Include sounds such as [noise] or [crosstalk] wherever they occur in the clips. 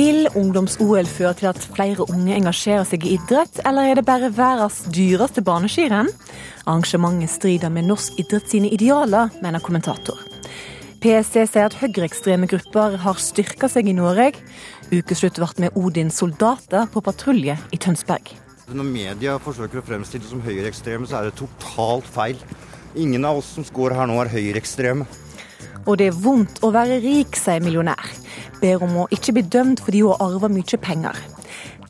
Vil ungdoms-OL føre til at flere unge engasjerer seg i idrett, eller er det bare verdens dyreste baneskirenn? Arrangementet strider med norsk idrett sine idealer, mener kommentator. PST sier at høyreekstreme grupper har styrka seg i Norge. Ukeslutt ble med Odins soldater på patrulje i Tønsberg. Når media forsøker å fremstille det som høyreekstreme, så er det totalt feil. Ingen av oss som går her nå er høyreekstreme. Og det er vondt å være rik, sier millionær ber om å ikke bli dømt fordi hun har arva mye penger.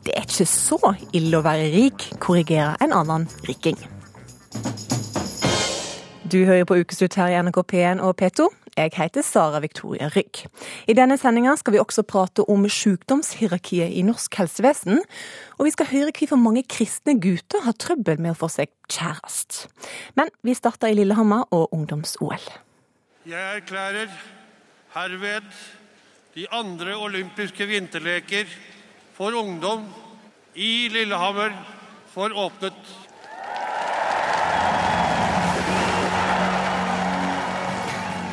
Det er ikke så ille å være rik, korrigerer en annen riking. Du hører på Ukeslutt her i NRK P1 og P2. Jeg heter Sara Victoria Rygg. I denne sendinga skal vi også prate om sykdomshierarkiet i norsk helsevesen. Og vi skal høre hvorfor mange kristne gutter har trøbbel med å få seg kjæreste. Men vi starter i Lillehammer og ungdoms-OL. Jeg erklærer herved de andre olympiske vinterleker for ungdom i Lillehammer for åpnet.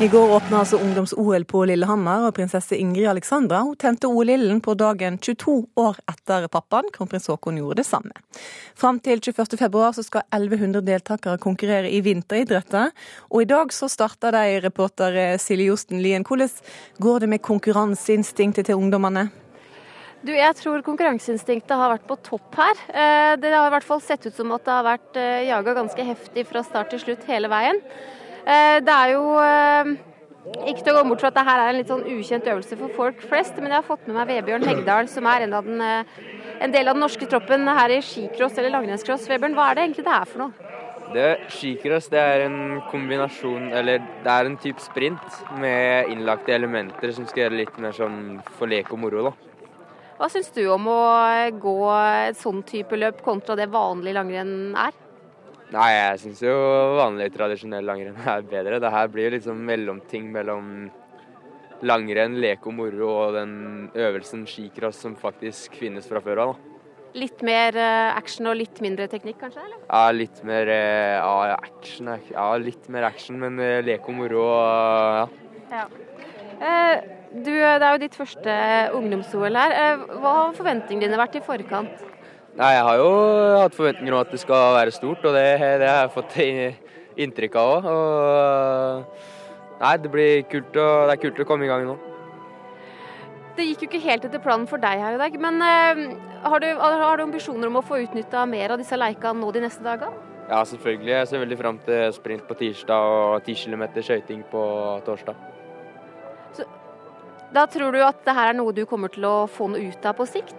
I går åpna altså ungdoms-OL på Lillehammer, og prinsesse Ingrid Alexandra hun tente OL-ilden på dagen 22 år etter pappaen. Kronprins Haakon gjorde det samme. Fram til 21.2 skal 1100 deltakere konkurrere i vinteridretter. Og i dag så starter de, reporter Silje Josten Lien. Hvordan går det med konkurranseinstinktet til ungdommene? Du, jeg tror konkurranseinstinktet har vært på topp her. Eh, det har i hvert fall sett ut som at det har vært eh, jaga ganske heftig fra start til slutt hele veien. Eh, det er jo eh, ikke til å gå bort fra at dette er en litt sånn ukjent øvelse for folk flest, men jeg har fått med meg Vebjørn Hegdal, som er en, den, eh, en del av den norske troppen her i skicross eller langrennscross. Vebjørn, hva er det egentlig det er for noe? Det, skicross det er en kombinasjon, eller det er en type sprint med innlagte elementer som skal gjøre litt mer sånn for lek og moro, da. Hva syns du om å gå et sånn type løp kontra det vanlig langrenn er? Nei, jeg syns jo vanlig tradisjonell langrenn [laughs] er bedre. Det her blir jo liksom mellomting mellom langrenn, lek og moro og den øvelsen skicross som faktisk finnes fra før av. Litt mer eh, action og litt mindre teknikk, kanskje? eller? Ja, litt mer eh, ja, action. Ja, litt mer action, men leke lek og moro ja. ja. Du, det er jo ditt første ungdoms-OL her. Hva har forventningene dine vært i forkant? Nei, Jeg har jo hatt forventninger om at det skal være stort, og det, det har jeg fått inntrykk av òg. Nei, det blir kult å, det er kult å komme i gang nå. Det gikk jo ikke helt etter planen for deg her i dag, men uh, har, du, har, du, ambisjoner om å få utnytta mer av disse leikene nå de neste dagene? Ja, selvfølgelig. Jeg ser veldig fram til sprint på tirsdag og 10 km skøyting på torsdag. Så, da tror du at det her er noe du kommer til å få noe ut av på sikt?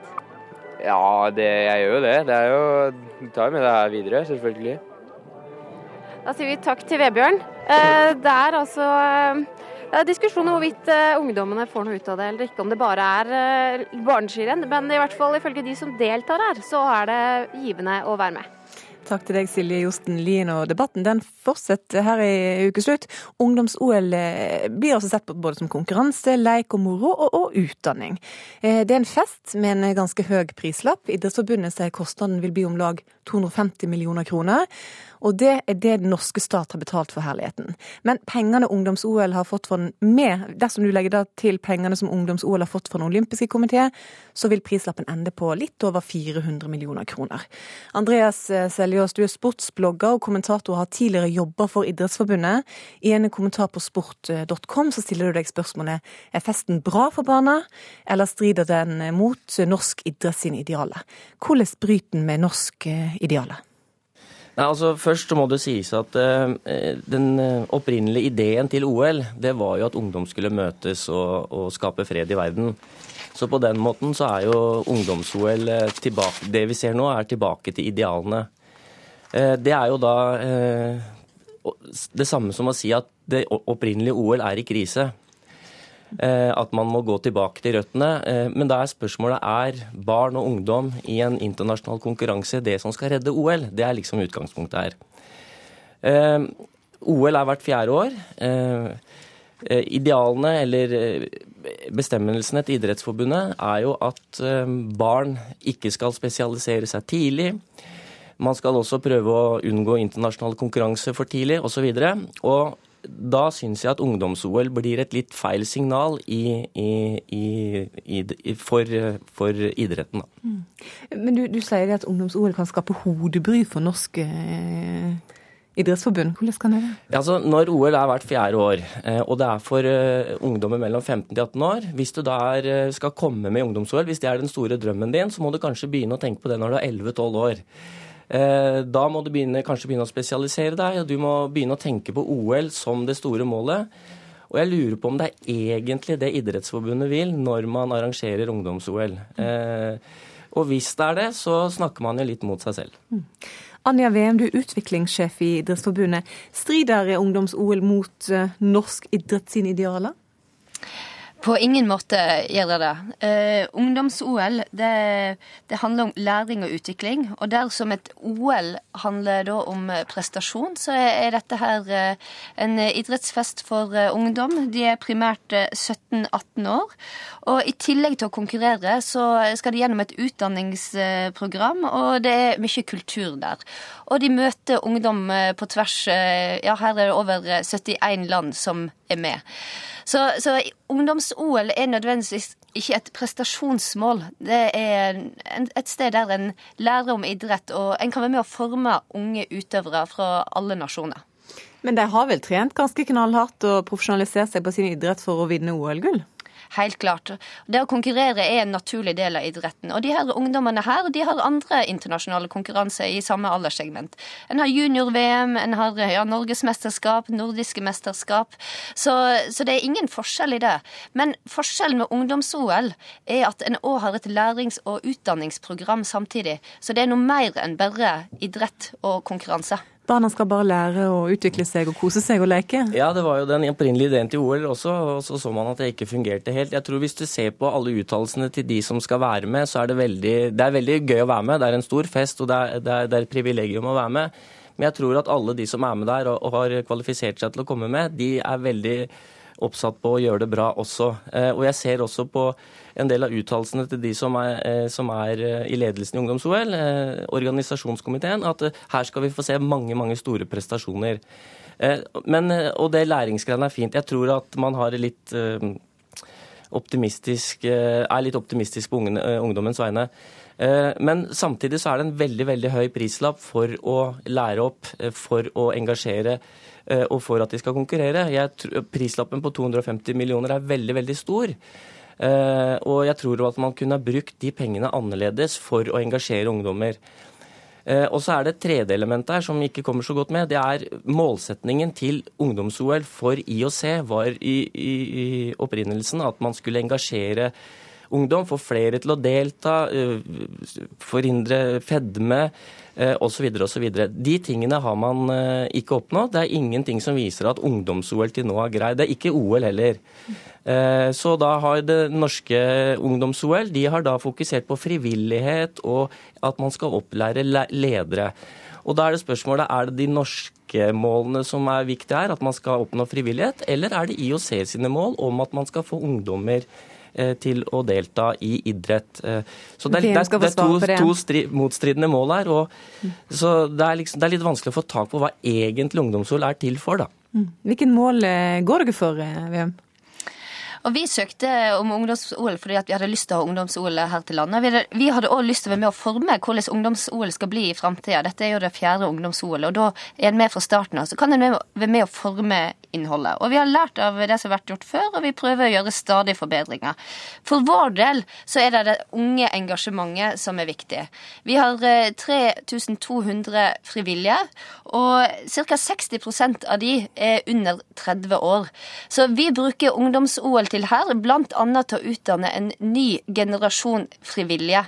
Ja, det, jeg gjør jo det. Det er jo, tar med det her videre, selvfølgelig. Da sier vi takk til Vebjørn. Eh, det er altså eh, det er diskusjon om hvorvidt eh, ungdommene får noe ut av det eller ikke, om det bare er barneskirenn. Men i hvert fall ifølge de som deltar her, så er det givende å være med. Takk til deg, Silje Josten Lien. Og debatten den fortsetter her i ukeslutt. Ungdoms-OL eh, blir også sett på både som konkurranse, leik og moro, og, og utdanning. Eh, det er en fest med en ganske høy prislapp. Idrettsforbundet sier kostnaden vil bli om lag 250 millioner kroner. Og det er det den norske stat har betalt for herligheten. Men pengene ungdoms-OL har fått fra den med, dersom du legger da til pengene som ungdoms-OL har fått fra den olympiske komité, så vil prislappen ende på litt over 400 millioner kroner. Andreas eh, Seljås, du er sportsblogger og kommentator, har tidligere jobba for Idrettsforbundet. I en kommentar på sport.com så stiller du deg spørsmålet er festen bra for barna, eller strider den mot norsk idrett idealer? Hvordan bryter den med norsk ideale? idealer? Nei, altså Først så må det sies at uh, den eh, opprinnelige ideen til OL det var jo at ungdom skulle møtes og, og skape fred i verden. Så på den måten så er jo ungdoms-OL eh, tilbake Det vi ser nå, er tilbake til idealene. Uh, det er jo da uh, det samme som å si at det opprinnelige OL er i krise. Eh, at man må gå tilbake til røttene. Eh, men da er spørsmålet er barn og ungdom i en internasjonal konkurranse det som skal redde OL. Det er liksom utgangspunktet her. Eh, OL er hvert fjerde år. Idealene eller bestemmelsene til Idrettsforbundet er jo at barn ikke skal spesialisere seg tidlig. Man skal også prøve å unngå internasjonal konkurranse for tidlig osv. Og, og da syns jeg at ungdoms-OL blir et litt feil signal i, i, i, for, for, idretten. Da. Mm. Men du, du sier at ungdoms-OL kan skape hodebry for norske eh, idrettsforbund. Hvordan kan det være? Altså, når OL er hvert fjerde år, eh, og det er for uh, ungdommer mellom 15 til 18 år Hvis du da er, skal komme med ungdoms-OL, hvis det er den store drømmen din, så må du kanskje begynne å tenke på det når du er 11-12 år. Eh, da må du begynne, kanskje begynne å spesialisere deg, og du må begynne å tenke på OL som det store målet. Og jeg lurer på om det er egentlig det Idrettsforbundet vil når man arrangerer ungdoms-OL. Eh, og hvis det er det, så snakker man jo litt mot seg selv. Mm. Anja Wem, du er utviklingssjef i Idrettsforbundet. Strider ungdoms-OL mot uh, norsk idrett sine idealer? På ingen måte gjør det det. Uh, Ungdoms-OL det, det, handler om læring og utvikling. Og dersom et OL handler da om prestasjon, så er, dette her uh, en idrettsfest for uh, ungdom. De er primært 17-18 år. Og i tillegg til å konkurrere, så skal de gjennom et utdanningsprogram, og det er mye kultur der. Og de møter ungdom på tvers Ja, her er det over 71 land som er med. Så, så ungdoms-OL er nødvendigvis ikke et prestasjonsmål. Det er et sted der en lærer om idrett, og en kan være med å forme unge utøvere fra alle nasjoner. Men de har vel trent ganske knallhardt og profesjonalisert seg på sin idrett for å vinne OL-gull? Helt klart. Det å konkurrere er en naturlig del av idretten. Og de her ungdommene her de har andre internasjonale konkurranser i samme alderssegment. En har junior-VM, en har ja, norgesmesterskap, nordiske mesterskap. Så, så, det er ingen forskjell i det. Men forskjellen med ungdoms-OL er at en òg har et lærings- og utdanningsprogram samtidig. Så det er noe mer enn bare idrett og konkurranse. Barna skal bare lære å utvikle seg og kose seg og leke? Ja, det var jo den opprinnelige ideen til OL også, og så så man at det ikke fungerte helt. Jeg tror Hvis du ser på alle uttalelsene til de som skal være med, så er det veldig, det er veldig gøy å være med. Det er en stor fest, og det er, det er, det er et privilegium å være med. Men jeg tror at alle de som er med der og, og har kvalifisert seg til å komme med, de er veldig oppsatt på å gjøre det bra også. Eh, og jeg ser også på en del av uttalelsene til de som er, eh, som er eh, i ledelsen i Ungdoms-OL, organisasjonskomiteen, at her skal vi få se mange, mange store prestasjoner. Men, og det læringsgreiene er fint. Jeg tror at man har litt optimistisk, er litt optimistisk på ungdommens vegne. Men samtidig så er det en veldig veldig høy prislapp for å lære opp, for å engasjere og for at de skal konkurrere. Jeg, prislappen på 250 millioner er veldig, veldig stor. Eh, og jeg tror at man kunne ha brukt de pengene annerledes for å engasjere ungdommer. Eh, og så er det et tredje element her som ikke kommer så godt med. Det er målsetningen til ungdoms-OL for IOC var i, i, i opprinnelsen at man skulle engasjere ungdom, få flere til å delta, forhindre fedme osv. Eh, osv. De tingene har man eh, ikke oppnådd. Det er ingenting som viser at ungdoms-OL til nå har greid. Det er ikke OL heller. Eh, så da har det norske ungdoms-OL de har da fokusert på frivillighet og at man skal opplære ledere. Og da er det spørsmålet er det de norske målene som er viktige her, at man skal oppnå frivillighet, eller er det IOC sine mål om at man skal få ungdommer til å delta i idrett. Eh, så det er, det er, det er to, to stri, motstridende mål her. Og, så det er, liksom, det er, litt vanskelig å få tak på hva egentlig ungdomsol er til for, da. Mm. Hvilken mål eh, går dere for, VM? Og Vi søkte om ungdoms-OL fordi vi hadde lyst til å ha ungdoms-OL her til landet. Vi hadde òg lyst til å være med å forme hvordan ungdoms-OL skal bli i framtida. Dette er jo det fjerde ungdoms-OL, og da er en med fra starten av. Så kan en være med å forme innholdet. Og vi har lært av det som har vært gjort før, og vi prøver å gjøre stadig forbedringer. For vår del så er det det unge engasjementet som er viktig. Vi har 3200 eh, frivillige, og ca. 60% av de er under 30 år. Så vi bruker ungdoms-OL til her, bl.a. til å utdanne en ny generasjon frivillige.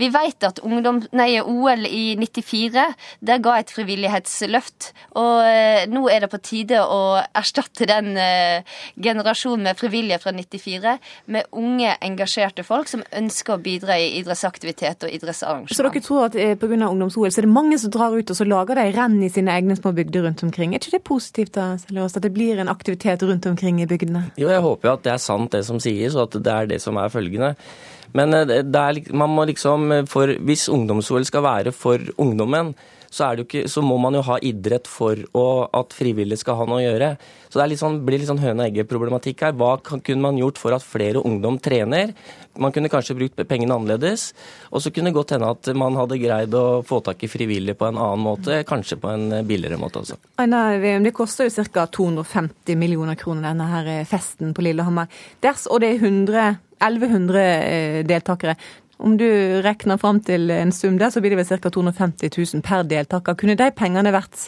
Vi vet at ungdom, nei, OL i 94 det ga et frivillighetsløft, og eh, nå er det på tide å erstatte den eh, generasjonen med frivillige fra 94 med unge, engasjerte folk som ønsker å bidra i idrettsaktivitet og idrettsarrangement. Så dere tror at eh, pga. ungdoms-OL så er det mange som drar ut og så lager de renn i sine egne små bygder rundt omkring? Er ikke det positivt da, Selås, at det blir en aktivitet rundt omkring i bygdene? Jo, jeg håper jo at det er sant det som sies, og at det er det som er følgende. Men eh, er, man må liksom, for, hvis ungdoms-OL skal være for ungdommen, så, ikke, så, må man jo ha idrett for å, at frivillige skal ha noe å gjøre. Så det litt sånn, blir litt sånn høne og egget-problematikk her. Hva kan, kunne man gjort for at flere ungdom trener? Man kunne kanskje brukt pengene annerledes. Og så kunne det godt hende at man hadde greid å få tak i frivillige på en annen måte, kanskje på en billigere måte også. Det koster jo ca. 250 millioner kroner, denne her festen på Lillehammer. Ders, og det er 100 1100 eh, deltakere. Om du regner fram til en sum der, så blir det vel ca. 250 000 per deltaker. Kunne de pengene vært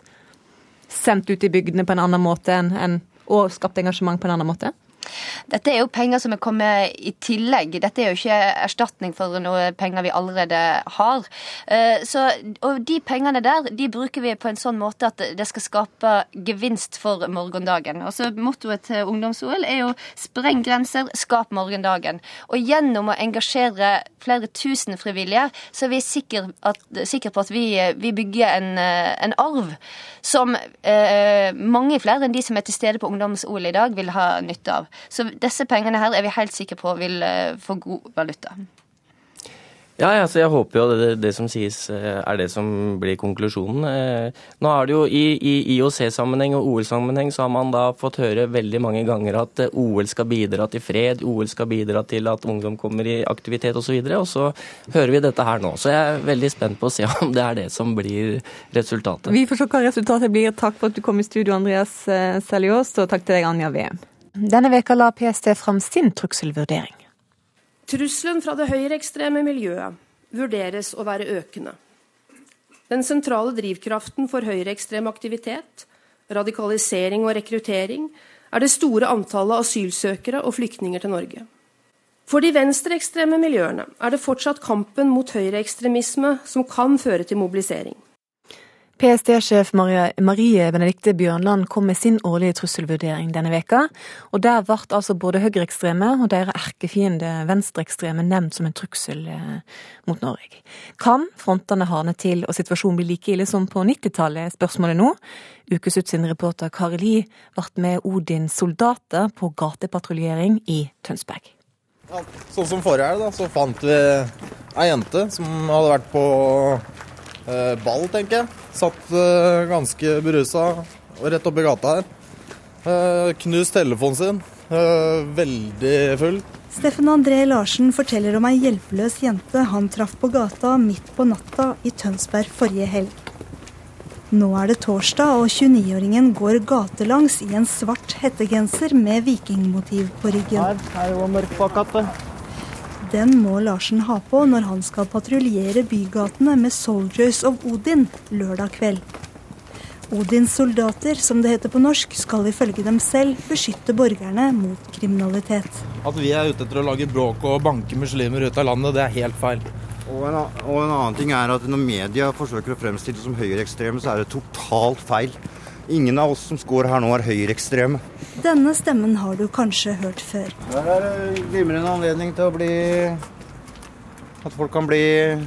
sendt ut i bygdene på en annen måte enn, og skapt engasjement på en annen måte? Dette er jo penger som er kommet i tillegg. Dette er jo ikke erstatning for noe penger vi allerede har. Eh, så, og de pengene der de bruker vi på en sånn måte at det skal skape gevinst for morgendagen. Altså Mottoet til ungdoms-OL er jo 'spreng grenser, skap morgendagen'. Og gjennom å engasjere flere tusen frivillige, så er vi sikre, at, sikre på at vi, vi bygger en, en, arv som eh, mange flere enn de som er til stede på ungdoms-OL i dag, vil ha nytte av. Så disse pengene her er vi helt sikre på vil eh, få god valuta. Ja, altså jeg håper jo det, det, som sies eh, er det som blir konklusjonen. Eh, nå er det jo I, i IOC-sammenheng og OL-sammenheng så har man da fått høre veldig mange ganger at OL skal bidra til fred, OL skal bidra til at ungdom kommer i aktivitet osv. Og, så og så hører vi dette her nå. Så jeg er veldig spent på å se [laughs] om det er det som blir resultatet. Vi får se hva resultatet blir. Takk for at du kom i studio, Andreas Seljås, og takk til deg, Anja VM. Denne veka la PST fram sin trusselvurdering. Trusselen fra det høyreekstreme miljøet vurderes å være økende. Den sentrale drivkraften for høyreekstrem aktivitet, radikalisering og rekruttering, er det store antallet asylsøkere og flyktninger til Norge. For de venstreekstreme miljøene er det fortsatt kampen mot høyreekstremisme som kan føre til mobilisering. PST-sjef Marie Benedikte Bjørnland kom med sin årlige trusselvurdering denne veka, og Der ble altså både høyreekstreme og deres erkefiende venstreekstreme nevnt som en trussel eh, mot Norge. Kan frontene hardne til og situasjonen bli like ille som på 90-tallet, spørsmålet nå. Ukeslutt sin reporter Kari Li ble med Odins soldater på gatepatruljering i Tønsberg. Ja, sånn som forrige helg, så fant vi ei jente som hadde vært på ball, tenker jeg. Satt eh, ganske berusa og rett oppi gata her. Eh, knust telefonen sin. Veldig full. Steffen André Larsen forteller om ei hjelpeløs jente han traff på gata midt på natta i Tønsberg forrige helg. Nå er det torsdag, og 29-åringen går gatelangs i en svart hettegenser med vikingmotiv på ryggen. Her er jo mørkpakkatte. Den må Larsen ha på når han skal patruljere bygatene med Soldiers of Odin lørdag kveld. Odins soldater, som det heter på norsk, skal ifølge dem selv beskytte borgerne mot kriminalitet. At vi er ute etter å lage bråk og banke muslimer ut av landet, det er helt feil. Og en, og en annen ting er at Når media forsøker å fremstille det som høyreekstreme, så er det totalt feil. Ingen av oss som går her nå, er høyreekstreme. Denne stemmen har du kanskje hørt før. Her er det glimrende anledning til å bli At folk kan bli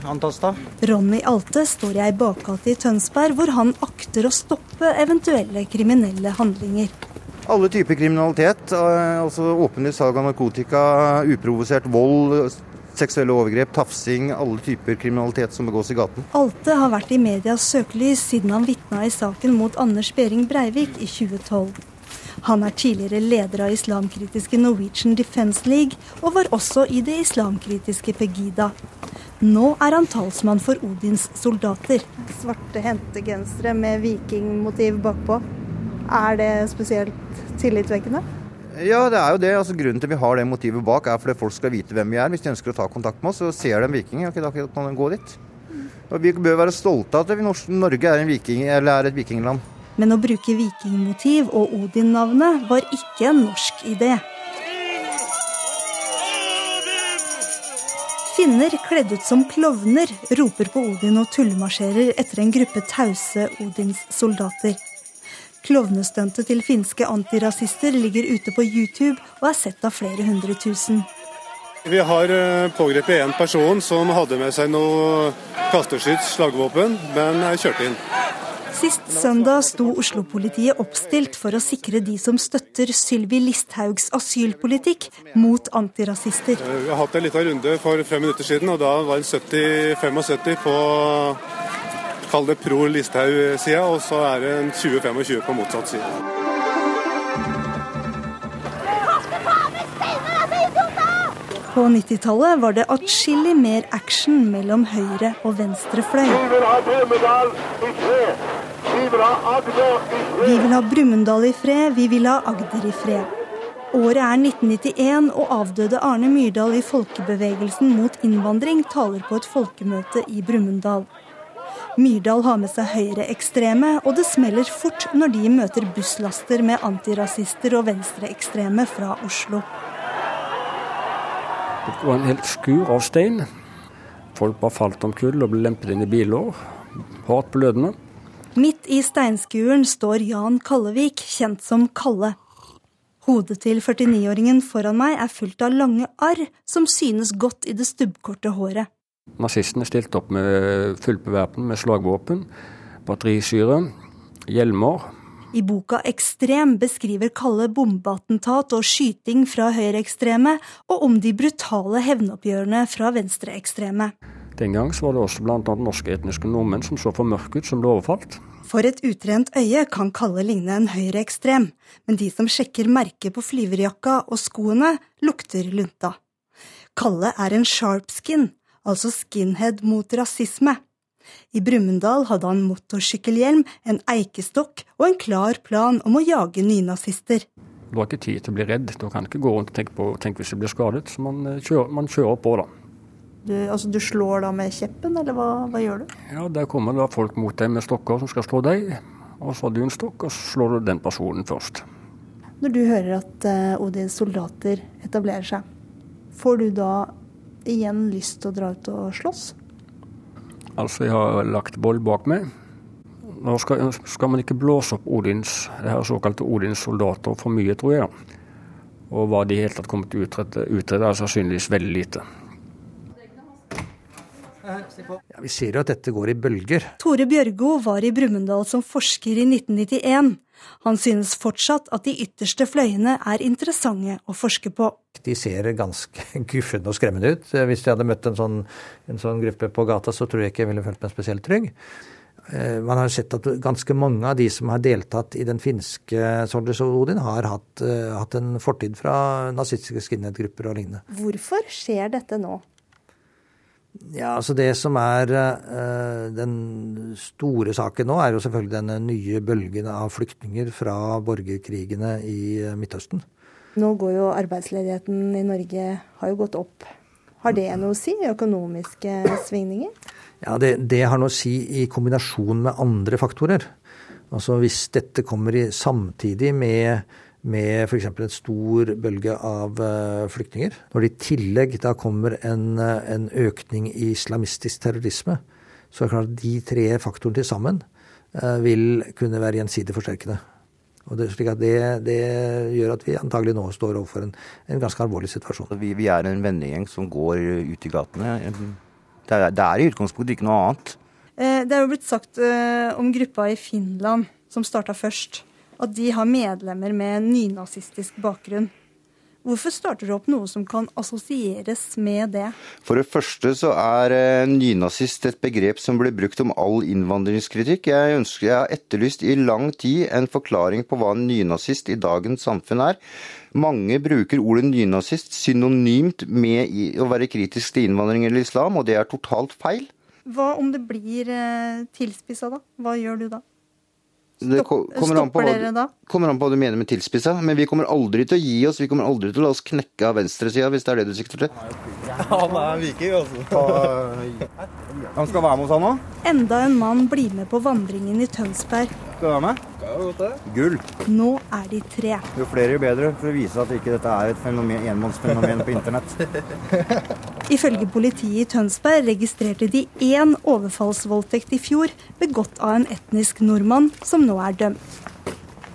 antasta. Ronny Alte står i ei bakgate i Tønsberg hvor han akter å stoppe eventuelle kriminelle handlinger. Alle typer kriminalitet, eh, altså åpenlig salg av narkotika, uprovosert vold, seksuelle overgrep, tafsing, alle typer kriminalitet som begås i gaten. Alte har vært i medias søkelys siden han vitna i saken mot Anders Behring Breivik i 2012. Han er tidligere leder av islamkritiske Norwegian Defence League, og var også i det islamkritiske Pegida. Nå er han talsmann for Odins soldater. Svarte hentegensere med vikingmotiv bakpå. Er det spesielt tillitvekkende? Ja, det er jo det. Altså, grunnen til vi har det motivet bak, er fordi folk skal vite hvem vi er. Hvis de ønsker å ta kontakt med oss, så ser de vikinger. viking. Okay, da kan de gå dit. Og Vi bør være stolte av at Norge er, viking, er et vikingland. Men å bruke vikingmotiv og Odin-navnet var ikke en norsk idé. Finner kledd ut som klovner roper på Odin og tullemarsjerer etter en gruppe tause Odins soldater. Klovnestuntet til finske antirasister ligger ute på YouTube og er sett av flere hundre tusen. Vi har eh, pågrepet en person som hadde med seg noe kasteskyts slagvåpen, men kjørte inn. Sist søndag sto Oslo-politiet oppstilt for å sikre de som støtter Sylvi Listhaugs asylpolitikk mot antirasister. Eh, vi har hatt en liten runde for fem minutter siden, og da var det 70-75 på kall det pro Listhaug-sida, og så er det en 20-25 på motsatt side. På 90-tallet var det atskillig mer action mellom høyre og venstre fløy. Vi vil ha Brumunddal i fred, vi vil ha Agder i fred. Året er 1991, og avdøde Arne Myrdal i folkebevegelsen mot innvandring taler på et folkemøte i Brumunddal. Myrdal har med seg høyreekstreme, og det smeller fort når de møter busslaster med antirasister og venstreekstreme fra Oslo. Det var en helt skur av stein. Folk bare falt om kull og ble lempet inn i biler. Hardt blødende. Midt i steinskuren står Jan Kallevik, kjent som Kalle. Hodet til 49-åringen foran meg er fullt av lange arr som synes godt i det stubbkorte håret. Nazistene stilte opp med fullbevæpnet med slagvåpen, batterisyre, hjelmer, i boka 'Ekstrem' beskriver Kalle bombeattentat og skyting fra høyreekstreme, og om de brutale hevnoppgjørene fra venstreekstreme. Den gang var det også bl.a. norske etniske nordmenn som så for mørke ut som ble overfalt. For et utrent øye kan Kalle ligne en høyreekstrem, men de som sjekker merket på flyverjakka og skoene, lukter lunta. Kalle er en sharpskin, altså skinhead mot rasisme. I Brumunddal hadde han motorsykkelhjelm, en eikestokk og en klar plan om å jage nynazister. Du har ikke tid til å bli redd. Du kan ikke gå rundt og tenke, på, tenk hvis du blir skadet. Så man eh, kjører, man kjører på, da. Du, altså, du slår da med kjeppen, eller hva, hva, gjør du? Ja, Der kommer da folk mot deg med stokker som skal slå deg. Og så har du en stokk, og så slår du den personen først. Når du hører at uh, Odins soldater etablerer seg, får du da igjen lyst til å dra ut og slåss? Altså, jeg har lagt boll bak meg. Nå skal, skal, man ikke blåse opp Odins, det her såkalte Odins soldater for mye, tror jeg. Og hva de helt tatt kommer til å utrede, utrede er sannsynligvis veldig lite. Ja, vi ser jo at dette går i bølger. Tore Bjørgo var i Brumunddal som forsker i 1991. Han synes fortsatt at de ytterste fløyene er interessante å forske på. De ser ganske [laughs] guffende og skremmende ut. Hvis jeg hadde møtt en sånn, en sånn gruppe på gata, så tror jeg ikke jeg ville følt meg spesielt trygg. Eh, man har sett at ganske mange av de som har deltatt i den finske Soldiers of Odin, har hatt, uh, hatt en fortid fra nazistiske skinhead-grupper og lignende. Hvorfor skjer dette nå? Ja, altså Det som er uh, den store saken nå, er jo selvfølgelig denne nye bølgen av flyktninger fra borgerkrigene i uh, Midtøsten. Nå går jo arbeidsledigheten i Norge har jo gått opp. Har det noe å si? Økonomiske svingninger? Ja, det, det har noe å si i kombinasjon med andre faktorer. Altså Hvis dette kommer i, samtidig med med f.eks. en stor bølge av uh, flyktninger. Når det i tillegg da kommer en, uh, en, økning i islamistisk terrorisme, så er det klart at de tre faktorene til sammen uh, vil kunne være gjensidig forsterkende. Og det, slik at det, det, gjør at vi antagelig nå står overfor en, en ganske alvorlig situasjon. Vi, vi er en vennegjeng som går ut i gatene. Det er, det er i utgangspunktet ikke noe annet. Det er jo blitt sagt om gruppa i Finland som starta først at de har medlemmer med nynazistisk bakgrunn. Hvorfor starter du opp noe som kan assosieres med det? For det første så er eh, nynazist et begrep som blir brukt om all innvandringskritikk. Jeg ønsker jeg har etterlyst i lang tid en forklaring på hva en nynazist i dagens samfunn er. Mange bruker ordet nynazist synonymt med å være kritisk til innvandring eller islam, og det er totalt feil. Hva om det blir eh, tilspissa, da? Hva gjør du da? Det kommer an, på hva, kommer an på hva du mener med tilspissa. Men vi kommer aldri til å gi oss. Vi kommer aldri til å la oss knekke av venstresida, hvis det er det du sikter til. Han er viking, altså. Han skal være med oss, han òg? Enda en mann blir med på vandringen i Tønsberg. Skal du være med? Gull. Nå er de tre. Jo flere, jo bedre, for å vise at ikke dette er et fenomen, enmannsfenomen på internett. [laughs] Ifølge politiet i Tønsberg registrerte de én overfallsvoldtekt i fjor, begått av en etnisk nordmann, som nå er dømt.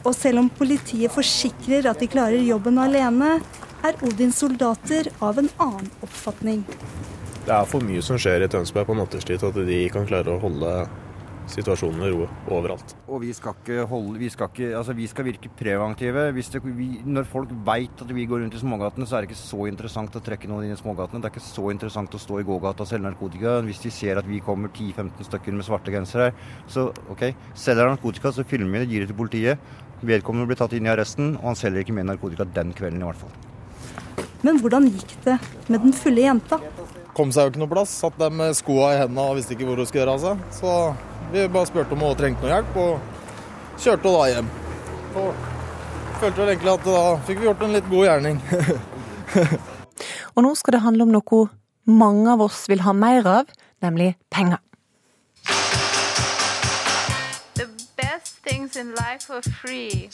Og selv om politiet forsikrer at de klarer jobben alene, er Odins soldater av en annen oppfatning. Det er for mye som skjer i Tønsberg på nattestid til at de kan klare å holde situasjonen med ro overalt. Og vi skal ikke holde Vi skal, ikke, altså vi skal virke preventive. Hvis det, vi, når folk veit at vi går rundt i smågatene, så er det ikke så interessant å trekke noen inn i smågatene. Det er ikke så interessant å stå i gågata og selge narkotika. Hvis de ser at vi kommer 10-15 stykker med svarte gensere, så OK, selger han narkotika, så filmer vi det, gir det til politiet. Vedkommende blir tatt inn i arresten, og han selger ikke mer narkotika den kvelden i hvert fall. Men hvordan gikk det med den fulle jenta? Kom seg jo ikke noe plass. Satt der med skoa i hendene og visste ikke hvor hun skulle gjøre av seg. Så vi bare spurte om hun trengte noe hjelp, og kjørte da hjem. Og følte vel egentlig at da fikk vi gjort en litt god gjerning. [laughs] og nå skal det handle om noe mange av oss vil ha mer av, nemlig penger. The best things in life are free,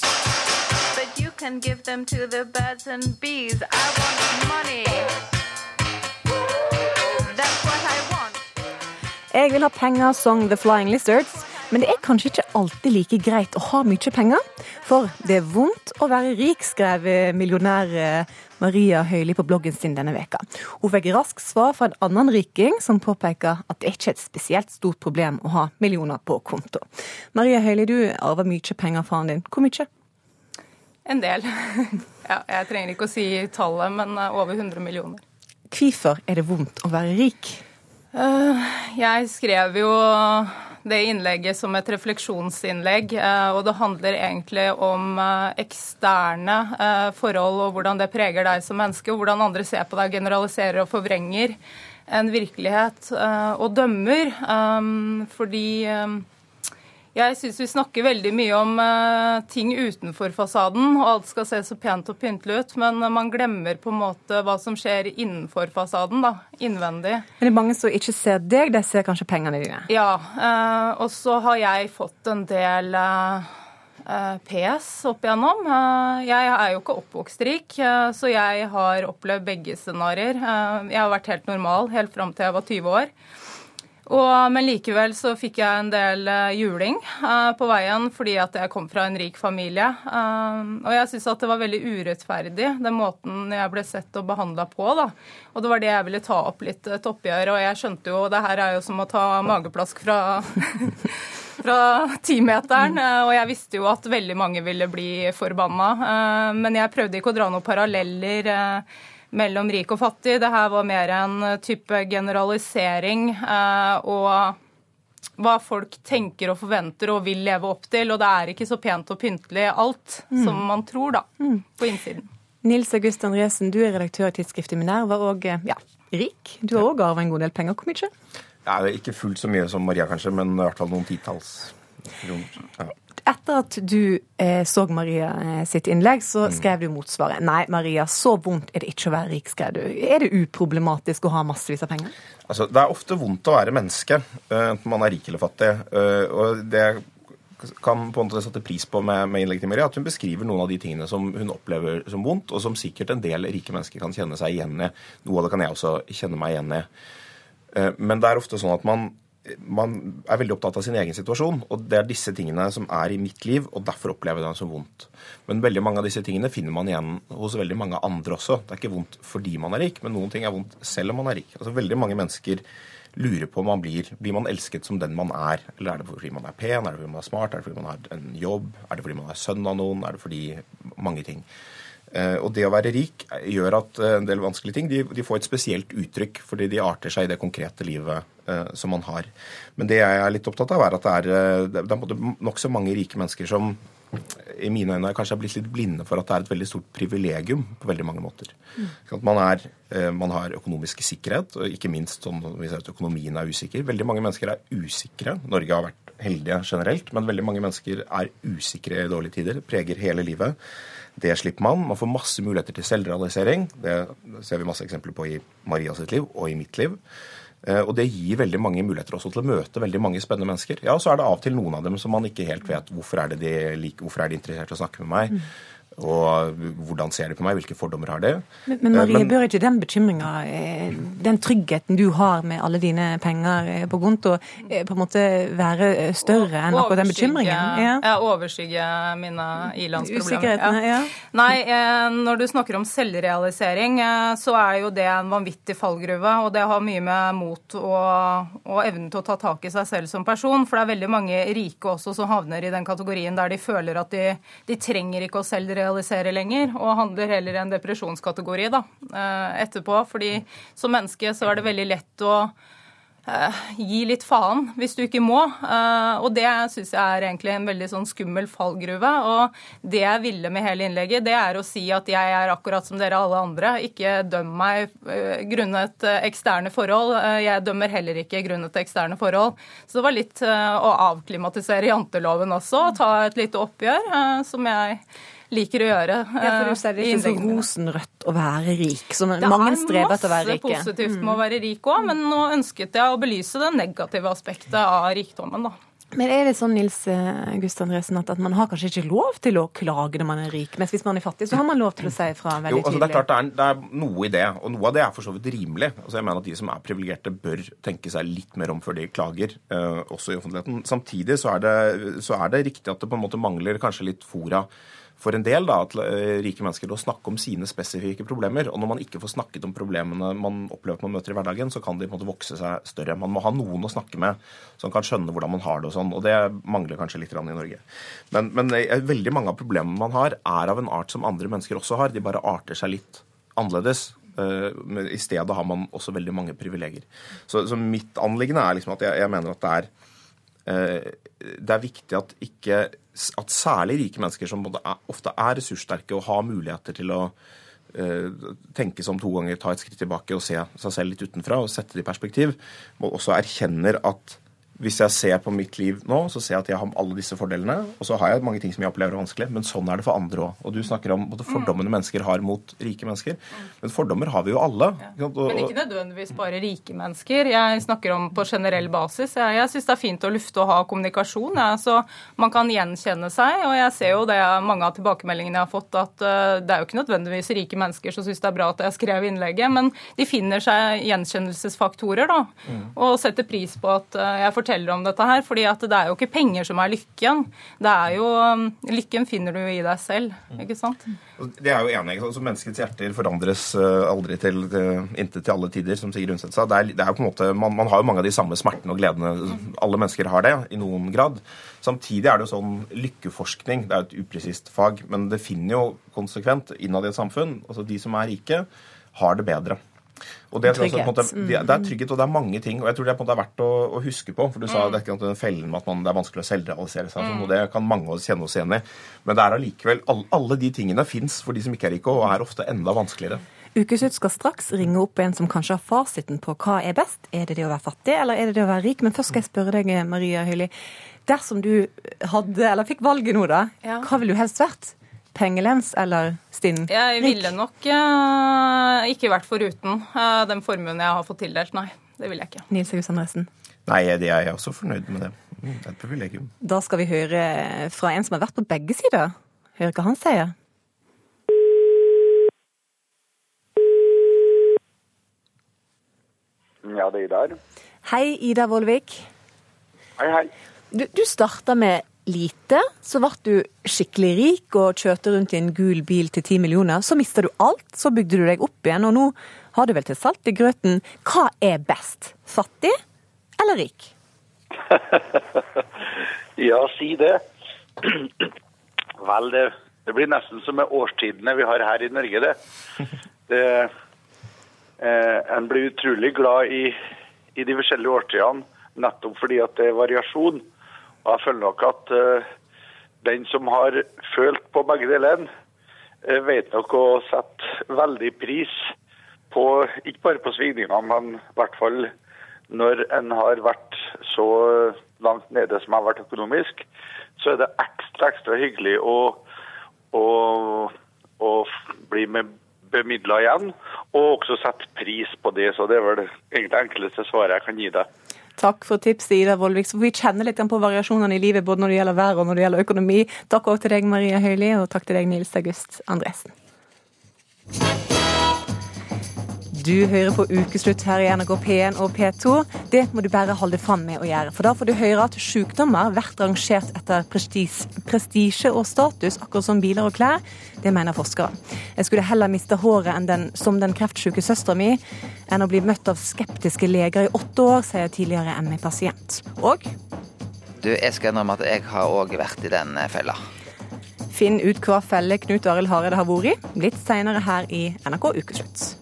but you can give them to the birds and bees. I want money. Jeg vil ha penger, sang The Flying Lizards. Men det er kanskje ikke alltid like greit å ha mye penger. For det er vondt å være rik, skrev millionær eh, Maria Høili på bloggen sin denne veka. Hun fikk raskt svar fra en annen riking, som påpeker at det ikke er et spesielt stort problem å ha millioner på konto. Maria Høili, du arver mye penger fra faren din. Hvor mye? En del. [laughs] Ja, jeg trenger ikke å si tallet, men eh, over 100 millioner. Hvorfor er det vondt å være rik? Eh, jeg skrev jo det innlegget som et refleksjonsinnlegg. Eh, og det handler egentlig om eksterne forhold og hvordan det preger deg som menneske, og hvordan andre ser på deg, generaliserer og forvrenger en virkelighet og dømmer. Fordi jeg syns vi snakker veldig mye om uh, ting utenfor fasaden, og alt skal se så pent og pyntelig ut, men man glemmer på en måte hva som skjer innenfor fasaden, da, innvendig. Men det er mange som ikke ser deg, de ser kanskje pengene dine? Ja, uh, og så har jeg fått en del PS opp igjennom. Jeg er jo ikke oppvokst rik, så jeg har opplevd begge scenarioer. Jeg har vært helt normal helt fram til jeg var 20 år. Og, men likevel så fikk jeg en del uh, juling uh, på veien fordi at jeg kom fra en rik familie. Uh, og jeg syns at det var veldig urettferdig, den måten jeg ble sett og behandla på. da. Og det var det jeg ville ta opp litt et oppgjør. Og jeg skjønte jo det her er jo som å ta mageplask fra [laughs] fra timeteren, og jeg visste jo at veldig mange ville bli forbanna. Men jeg prøvde ikke å dra noen paralleller mellom rik og fattig. Det her var mer en type generalisering eh, og hva folk tenker og forventer og vil leve opp til. Og det er ikke så pent og pyntelig alt mm. som man tror, da, mm. på innsiden. Nils August Andresen, du er redaktør i tidsskriftet Minerva og eh, ja, rik. Du har òg arva en god del penger. Hvor mye? Ja, ikke fullt så mye som Maria, kanskje, men i hvert fall noen titalls kroner. Ja. Etter at du eh, så Maria eh, sitt innlegg, så mm. skrev du motsvaret. Nei, Maria, så vondt er det ikke å være rik, skrev du. Er det uproblematisk å ha massevis av penger? Altså, Det er ofte vondt å være menneske, eh, enten man er rik eller fattig. Eh, og det kan på en måte sette pris på med, med innlegget til Maria, at hun beskriver noen av de tingene som hun opplever som vondt, og som sikkert en del rike mennesker kan kjenne seg igjen i. Noe av det kan jeg også kjenne meg igjen i. Men det er ofte sånn at man man er veldig opptatt av sin egen situasjon. Og det er disse tingene som er i mitt liv, og derfor opplever jeg det som vondt. Men veldig mange av disse tingene finner man igjen hos veldig mange andre også. Det er ikke vondt fordi man er rik, men noen ting er vondt selv om man er rik. Altså Veldig mange mennesker lurer på om man blir Blir man elsket som den man er? Eller er det fordi man er pen? Er det fordi man er smart? Er det fordi man har en jobb? Er det fordi man er sønn av noen? Er det fordi mange ting? Eh, og det å være rik gjør at eh, en del vanskelige ting de, de, får et spesielt uttrykk fordi de arter seg i det konkrete livet som man har. Men det jeg er litt opptatt av, er at det er, det er nokså mange rike mennesker som i mine øyne kanskje har blitt litt blinde for at det er et veldig stort privilegium på veldig mange måter. Mm. Man, er, man, har økonomisk sikkerhet, og ikke minst sånn hvis økonomien er usikker. Veldig mange mennesker er usikre. Norge har vært heldige generelt, men veldig mange mennesker er usikre i dårlige tider. Preger hele livet. Det slipper man. Man får masse muligheter til selvrealisering. Det ser vi masse eksempler på i Maria sitt liv og i mitt liv. Eh, og det gir veldig mange muligheter også til å møte veldig mange spennende mennesker. Ja, så er det av og til noen av dem som man ikke helt vet hvorfor er de, hvorfor er de interessert i å snakke med meg. Mm. Og hvordan ser de på meg, hvilke fordommer har de? Men, men Marie, Eh, men- bør ikke den bekymringa, eh, den tryggheten du har med alle dine penger eh, på konto, på en måte være større enn akkurat den bekymringen? Ja. ja, overskygge mine ilandsproblemer. Usikkerhetene, ja. Nei, når du snakker om selvrealisering, så er jo det en vanvittig fallgruve. Og det har mye med mot og, og evnen til å ta tak i seg selv som person. For det er veldig mange rike også som havner i den kategorien der de føler at de, de trenger ikke å selvrealisere lenger, og handler heller i en depresjonskategori da, eh, etterpå. Fordi som menneske så er det veldig lett å eh, gi litt faen hvis du ikke må. Eh, og det syns jeg er egentlig en veldig sånn skummel fallgruve. Og det jeg ville med hele innlegget, det er å si at jeg er akkurat som dere alle andre. Ikke døm meg grunnet eksterne forhold. Jeg dømmer heller ikke grunnet eksterne forhold. Så det var litt å avklimatisere janteloven også, og ta et lite oppgjør, som jeg liker å gjøre. Ja, for du ser det eh, i ikke så rosenrødt å være rik, som mange er strever etter å være rike. Det er masse positivt med å være rik òg, men nå ønsket jeg å belyse det negative aspektet av rikdommen, da. Men er det sånn, Nils Gustav August Andresen, at, at man har kanskje ikke lov til å klage når man er rik, mens hvis man er fattig, så har man lov til å si fra veldig Jo, altså det er klart det er, det er noe i det, og noe av det er for så vidt rimelig. Altså jeg mener at De som er privilegerte, bør tenke seg litt mer om før de klager, eh, også i offentligheten. Samtidig så er, det, så er det riktig at det på en måte mangler kanskje litt fora for en del da, at eh, rike mennesker til å snakke om sine spesifikke problemer. Og når man ikke får snakket om problemene man opplever man møter i hverdagen, så kan de på en måte vokse seg større. Man må ha noen å snakke med som kan skjønne hvordan man har det og sånn. Og det mangler kanskje litt i Norge. Men, men eh, veldig mange av problemene man har, er av en art som andre mennesker også har. De bare arter seg litt annerledes. Eh, I stedet har man også veldig mange privilegier. Så, så mitt anliggende er liksom at jeg, jeg mener at det er det er viktig at ikke at særlig rike mennesker som ofte er ressurssterke og har muligheter til å eh, tenke seg om to ganger, ta et skritt tilbake og se seg selv litt utenfra og sette det i perspektiv, må også erkjenner at hvis jeg ser på mitt liv nå, så ser jeg at jeg har alle disse fordelene. Og så har jeg mange ting som jeg opplever er vanskelig, men sånn er det for andre òg. Og du snakker om både fordommene mennesker har mot rike mennesker. Men fordommer har vi jo alle. Ja. Men ikke nødvendigvis bare rike mennesker. Jeg snakker om på generell basis. Jeg, jeg syns det er fint å lufte og ha kommunikasjon, jeg, så man kan gjenkjenne seg. Og jeg ser jo det mange av tilbakemeldingene jeg har fått, at eh, det er jo ikke nødvendigvis rike mennesker som syns det er bra at jeg skrev innlegget, men de finner seg gjenkjennelsesfaktorer, da. Og setter pris på at eh, jeg forteller om dette her. fordi at det er jo ikke penger som er lykken. Det er jo um, Lykken finner du i deg selv, ikke sant? Det er jo enig. Altså, Menneskets hjerter forandres eh, aldri til uh, intet til alle tider, som Sigrid Undset sa. Det er, det er jo på en måte, man, man har jo mange av de samme smertene og gledene. Alle mennesker har det, i noen grad. Samtidig er det jo sånn lykkeforskning. Det er jo et upresist fag, men det finner jo konsekvent innad i et samfunn. Altså De som er rike, har det bedre. Og det, trygghet. jeg også, på en måte, det, det er trygghet, og det er mange ting. og jeg tror det er på en måte verdt å, å huske på. for Du sa Mm. det er ikke den fellen med at man, det er vanskelig å selvrealisere seg. og sånn, og Det kan mange av oss kjenne oss igjen i. Men det er allikevel, alle, alle de tingene fins for de som ikke er rike, og er ofte enda vanskeligere. Ukeslutt skal straks ringe opp en som kanskje har fasiten på hva er best. Er det det å være fattig, eller er det det å være rik? Men først skal jeg spørre deg, Maria Høili. Dersom du hadde, eller fikk valget nå, da, Ja. hva ville du helst vært? Pengelens eller stinn? Jeg ville nok eh, ikke vært foruten eh, den formuen jeg har fått tildelt, nei. Det ville jeg ikke. Nils August Andresen. Nei, det er jeg også fornøyd med det. Mm, Det er et privilegium. Da skal vi høre fra en som har vært på begge sider. Høre hva han sier. Ja, det er Idar. Hei, Ida Vollvik. Hei, hei. Du, du starta med lite, så ble du skikkelig rik og kjørte rundt i en gul bil til ti millioner. Så mista du alt, så bygde du deg opp igjen, og nå har du vel til salt i grøten. Hva er best? Fattig eller rik? [laughs] Ja, si det. Vel, det, det blir nesten som med årstidene vi har her i Norge, det. det eh, en blir utrolig glad i, i de forskjellige årstidene, nettopp fordi at det er variasjon. Og jeg føler nok at eh, den som har følt på begge delene, eh, vet nok å sette veldig pris på, ikke bare på svingningene, men i hvert fall når en har vært så langt nede som jeg har vært økonomisk, så er det ekstra, ekstra hyggelig å, å, å bli med bemidla igjen, og også sette pris på det. Så det er vel egentlig det enkleste svaret jeg kan gi deg. Takk for tipset, Ida Vollvik. Så vi kjenner litt på variasjonene i livet, både når det gjelder vær og når det gjelder økonomi. Takk òg til deg, Maria Høili, og takk til deg, Nils August Andresen. Du hører på Ukeslutt her i NRK P1 og P2. Det må du bare holde fram med å gjøre. For da får du høre at sykdommer blir rangert etter prestisje og status, akkurat som biler og klær. Det mener forskere. Jeg skulle heller miste håret enn den, som den kreftsyke søstera mi, enn å bli møtt av skeptiske leger i åtte år, sier tidligere ME-pasient. Og Du, jeg skal innrømme at jeg har òg vært i den eh, fella. Finn ut hva felle Knut Arild Hareide har vært i, litt seinere her i NRK Ukeslutt.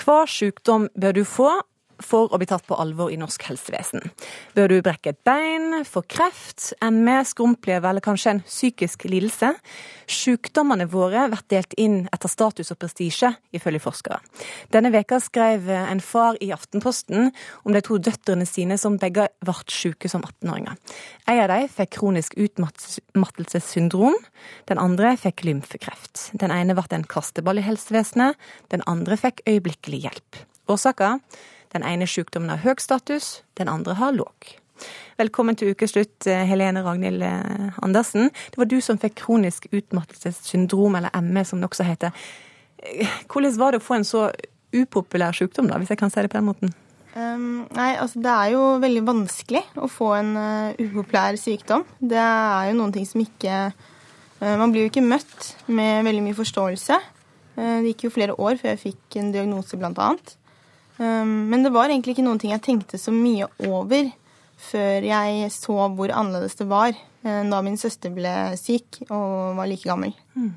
Hva sykdom bør du få for å bli tatt på alvor i norsk helsevesen? Bør du brekke et bein, få kreft, ME, skrumplever eller kanskje en psykisk lidelse? Sykdommene våre blir delt inn etter status og prestisje, ifølge forskere. Denne veka skrev en far i Aftenposten om de to døtrene sine som begge ble syke som 18-åringer. En av dem fikk kronisk utmattelsessyndrom, den andre fikk lymfekreft. Den ene ble en kasteball i helsevesenet, den andre fikk øyeblikkelig hjelp. Årsaka? Den ene sykdommen har høy status, den andre har låg. Velkommen til ukeslutt, Helene Ragnhild Andersen. Det var du som fikk kronisk utmattelsessyndrom, eller ME som det også heter. Hvordan var det å få en så upopulær sykdom, da, hvis jeg kan si det på den måten? Um, nei, altså det er jo veldig vanskelig å få en uh, upopulær sykdom. Det er jo noen ting som ikke uh, Man blir jo ikke møtt med veldig mye forståelse. Uh, det gikk jo flere år før jeg fikk en diagnose, blant annet. Um, men det var egentlig ikke noen ting jeg tenkte så mye over før jeg så hvor annerledes det var da min søster ble syk og var like gammel. Mm.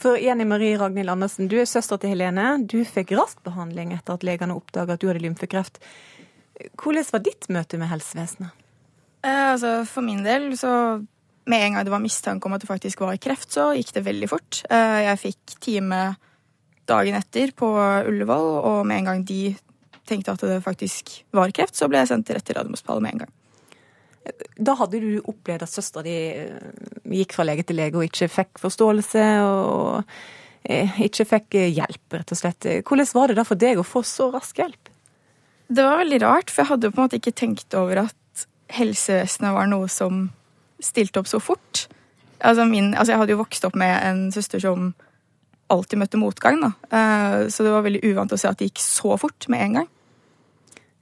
For Jenny Marie Ragnhild Andersen, du er søster til Helene. Du fikk rask behandling etter at legene oppdaga at du hadde lymfekreft. Hvordan var ditt møte med helsevesenet? Eh, altså, for min del så Med en gang det var mistanke om at det faktisk var kreft, så gikk det veldig fort. Eh, jeg fikk time dagen etter på Ullevål, og med en gang de tenkte at det faktisk var kreft, så ble jeg sendt rett til Radiumhospitalet med en gang. Da hadde du opplevd at søstera di gikk fra lege til lege og ikke fikk forståelse og ikke fikk hjelp, rett og slett. Hvordan var det da for deg å få så rask hjelp? Det var veldig rart, for jeg hadde jo på en måte ikke tenkt over at helsevesenet var noe som stilte opp så fort. Altså, min, altså jeg hadde jo vokst opp med en søster som alltid møtte motgang, da. Så det var veldig uvant å se at det gikk så fort med en gang.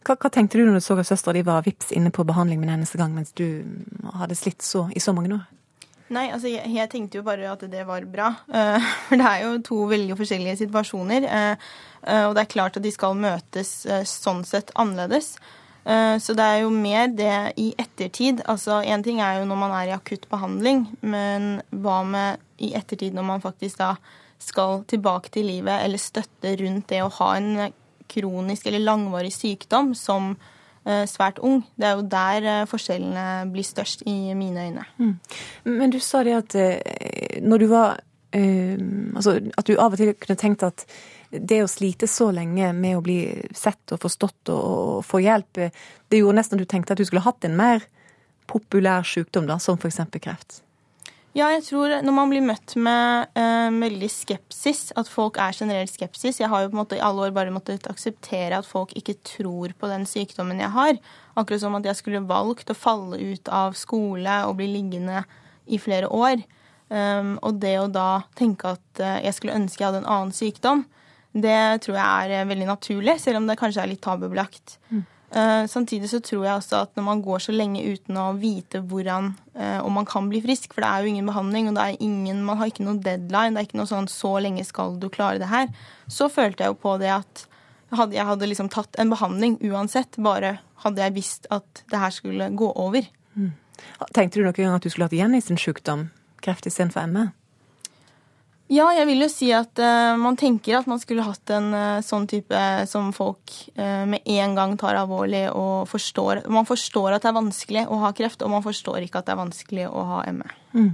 Hva, hva, tenkte du når du så at søstera di var vips inne på behandling med en eneste gang, mens du hadde slitt så, i så mange år? Nei, altså jeg, jeg, tenkte jo bare at det var bra. Uh, for det er jo to veldig forskjellige situasjoner. Uh, og det er klart at de skal møtes sånn sett annerledes. så det er jo mer det i ettertid. Altså én ting er jo når man er i akutt behandling, men hva med i ettertid når man faktisk da skal tilbake til livet, eller støtte rundt det å ha en kronisk eller langvarig sykdom som uh, svært ung. Det er jo der uh, forskjellene blir størst i mine øyne. Mm. Men du sa det at uh, når du var Altså at du av og til kunne tenkt at det å slite så lenge med å bli sett og forstått og, og få hjelp, det gjorde nesten at du tenkte at du skulle hatt en mer populær sykdom, da, som f.eks. kreft? Ja, jeg tror når man blir møtt med uh, veldig skepsis, at folk er generelt skepsis Jeg har jo på en måte i alle år bare måttet akseptere at folk ikke tror på den sykdommen jeg har. Akkurat som at jeg skulle valgt å falle ut av skole og bli liggende i flere år. Um, og det å da tenke at uh, jeg skulle ønske jeg hadde en annen sykdom, det tror jeg er uh, veldig naturlig, selv om det kanskje er litt tabubelagt. Mm. Uh, samtidig så tror jeg også at når man går så lenge uten å vite hvordan uh, om man kan bli frisk, for det er jo ingen behandling, og det er ingen, man har ikke noen deadline, det er ikke noe sånn 'så lenge skal du klare det her', så følte jeg jo på det at hadde jeg hadde liksom tatt en behandling uansett, bare hadde jeg visst at det her skulle gå over. Mm. Tenkte du noen gang at du skulle hatt sin sykdom, kreft istedenfor ME? Ja, jeg vil jo si at uh, man tenker at man skulle hatt en uh, sånn type som folk uh, med en gang tar alvorlig og forstår Man forstår at det er vanskelig å ha kreft, og man forstår ikke at det er vanskelig å ha ME. Mm.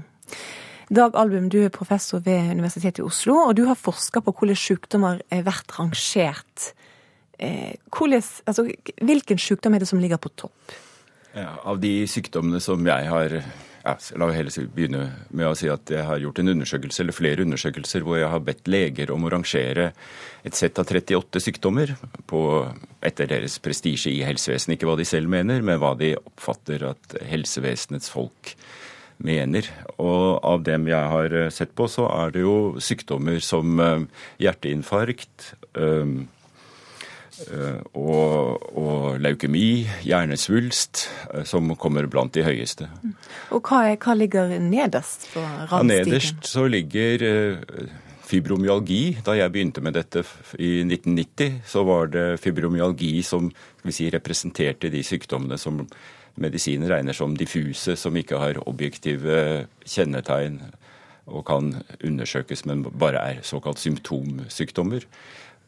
Dag Album, du er professor ved Universitetet i Oslo, og du har forska på hvordan sykdommer har vært rangert. Hvordan, altså, hvilken sykdom er det som ligger på topp? Ja, av de sykdommene som jeg har ja, La meg heller begynne med å si at jeg har gjort en undersøkelse, eller flere undersøkelser hvor jeg har bedt leger om å rangere et sett av 38 sykdommer på, etter deres prestisje i helsevesenet. Ikke hva de selv mener, men hva de oppfatter at helsevesenets folk mener. Og av dem jeg har sett på, så er det jo sykdommer som eh, hjerteinfarkt. eh, og, og leukemi, hjernesvulst, eh, som kommer blant de høyeste. Og hva, er, hva ligger nederst på Ja, nederst så ligger eh, fibromyalgi. Da jeg begynte med dette i 1990, så var det fibromyalgi som si, representerte de sykdommene som medisinen regner som diffuse, som ikke har objektive kjennetegn og kan undersøkes, men bare er såkalt symptomsykdommer.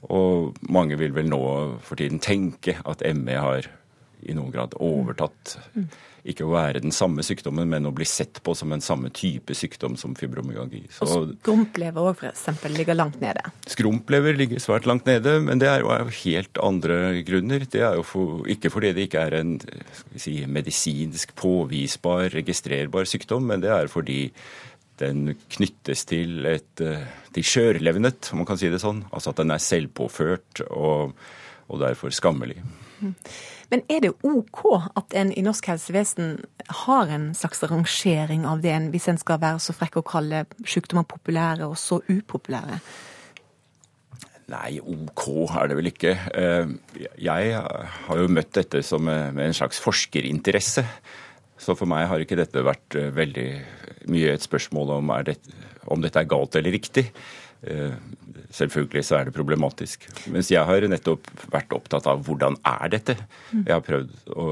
Og mange vil vel nå for tiden tenke at ME har i noen grad overtatt ikke å være den samme sykdommen, men å bli sett på som en samme type sykdom som fibromyalgi. Og Så skrumplever òg, f.eks., ligger langt nede. skrumplever ligger svært langt nede, men det er jo av helt andre grunner. Det er jo for, ikke fordi det ikke er en si, medisinsk påvisbar, registrerbar sykdom, men det er fordi den knyttes til et eh, til skjørlevnet, om man kan si det sånn. Altså at den er selvpåført og, og derfor skammelig. Men er det OK at en i norsk helsevesen har en slags rangering av det, en- hvis en skal være så frekk å kalle sykdommer populære og så upopulære? Nei, OK er det vel ikke. Eh, Jeg har jo møtt dette som eh, med en slags forskerinteresse. Så for meg har ikke dette vært eh, veldig mye et spørsmål om, er det, om dette er galt eller riktig. Eh, Selvfølgelig så er det problematisk. Mens jeg har nettopp vært opptatt av hvordan er dette. Jeg har prøvd å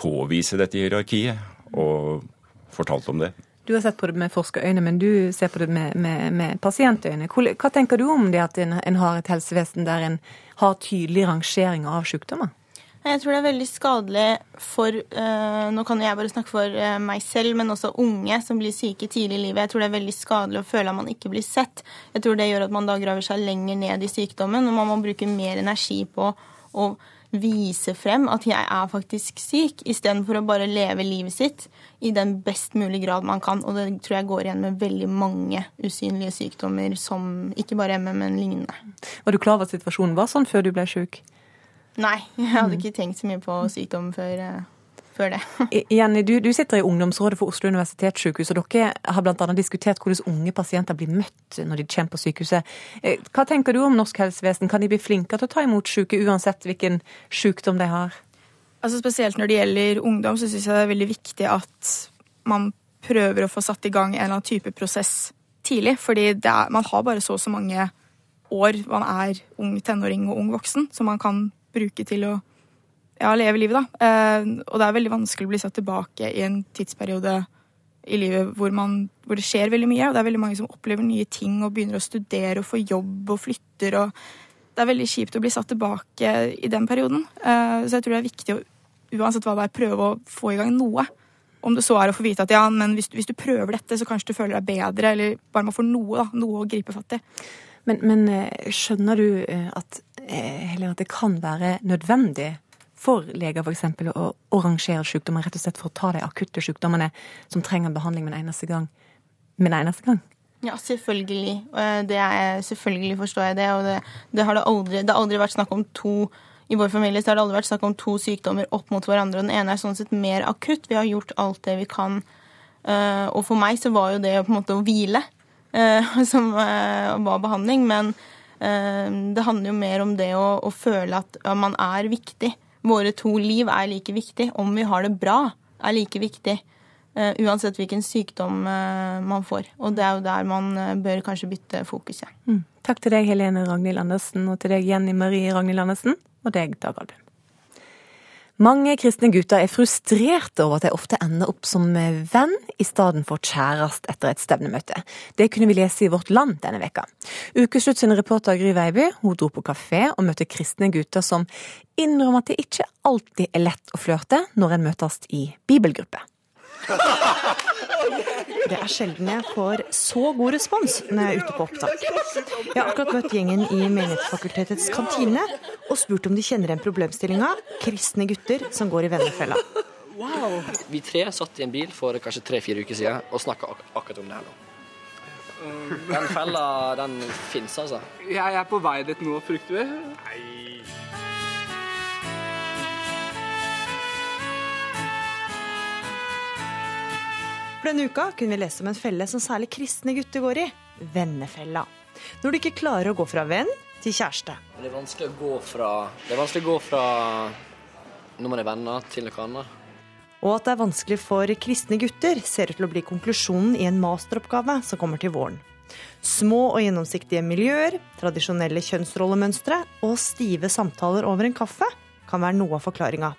påvise dette hierarkiet og fortalt om det. Du har sett på det med forskerøyne, men du ser på det med, med, med pasientøyne. Hva tenker du om det at en, en har et helsevesen der en har tydelig rangering av sykdommer? Jeg tror det er veldig skadelig for eh, Nå kan jo jeg bare snakke for eh, meg selv, men også unge som blir syke tidlig i livet. Jeg tror det er veldig skadelig å føle at man ikke blir sett. Jeg tror det gjør at man da graver seg lenger ned i sykdommen, og man må bruke mer energi på å vise frem at jeg er faktisk syk, istedenfor å bare leve livet sitt i den best mulig grad man kan. Og det tror jeg går igjen med veldig mange usynlige sykdommer som ikke bare ME, men lignende. Var du klar over at situasjonen var sånn før du ble syk? Nei, jeg hadde ikke tenkt så mye på sykdom før, eh, før det. Jenny, du, du sitter i ungdomsrådet for Oslo universitetssykehus, og dere har bl.a. diskutert hvordan unge pasienter blir møtt når de kommer på sykehuset. Eh, Hva tenker du om norsk helsevesen? Kan de bli flinkere til å ta imot syke, uansett hvilken sykdom de har? Altså Spesielt når det gjelder ungdom, så syns jeg det er veldig viktig at man prøver å få satt i gang en eller annen type prosess tidlig. Fordi det er, man har bare så og så mange år man er ung tenåring og ung voksen, så man kan bruke til å ja, leve livet, da. Eh, og det er veldig vanskelig å bli satt tilbake i en tidsperiode i livet hvor, man, hvor det skjer veldig mye. Og det er veldig mange som opplever nye ting og begynner å studere og få jobb og flytter. og Det er veldig kjipt å bli satt tilbake i den perioden. Eh, så jeg tror det er viktig å uansett hva det er, prøve å få i gang noe. Om det så er å få vite at ja, men hvis, hvis du prøver dette, så kanskje du føler deg bedre, eller bare man får noe, da, noe å gripe fatt i. Men, men eh, skjønner du at, Helene, at det kan være nødvendig for leger f.eks. å, å rangere sykdommer, rett og slett for å ta de akutte sykdommene som trenger behandling med en eneste gang? Med en eneste gang? Ja, selvfølgelig. Eh, er, selvfølgelig forstår jeg det. Og det, det, har det, aldri, det har aldri vært snakk om to I vår familie så har det aldri vært snakk om to sykdommer opp mot hverandre. og Den ene er sånn sett mer akutt. Vi har gjort alt det vi kan. Eh, Og for meg så var jo det på en måte å hvile eh, [laughs] som eh, var behandling. Men eh, det handler jo mer om det å, å føle at man er viktig. Våre to liv er like viktig. Om vi har det bra, er like viktig. Eh, uansett hvilken sykdom eh, man får. Og det er jo der man eh, bør kanskje bytte fokus. Mm. Takk til deg, Helene Ragnhild Andersen, og til deg, Jenny Marie Ragnhild Andersen, og deg, Dag Albin. Mange kristne gutter er frustrerte over at de ofte ender opp som venn i stedet for kjæreste etter et stevnemøte. Det kunne vi lese i Vårt Land denne veka. Ukeslutt sin reporter Gry Veiby hun dro på kafé og møtte kristne gutter som innrømmer at det ikke alltid er lett å flørte når en møtes i bibelgruppe. [laughs] Det er sjelden jeg får så god respons når jeg er ute på opptak. Jeg har akkurat møtt gjengen i Menighetsfakultetets kantine og spurt om de kjenner igjen problemstillinga kristne gutter som går i vennefella. Wow. Vi tre satt i en bil for kanskje tre-fire uker siden og snakka ak akkurat om det her nå. Den fella, den fins, altså. Jeg er på vei dit nå, frykter vi. For denne uka kunne vi lese om en felle som særlig kristne gutter går i vennefella. Når du ikke klarer å gå fra venn til kjæreste. Det er vanskelig å gå fra, er å gå fra når man er venner, til noe annet. Og at det er vanskelig for kristne gutter, ser ut til å bli konklusjonen i en masteroppgave som kommer til våren. Små og gjennomsiktige miljøer, tradisjonelle kjønnsrollemønstre og stive samtaler over en kaffe kan være noe av forklaringa.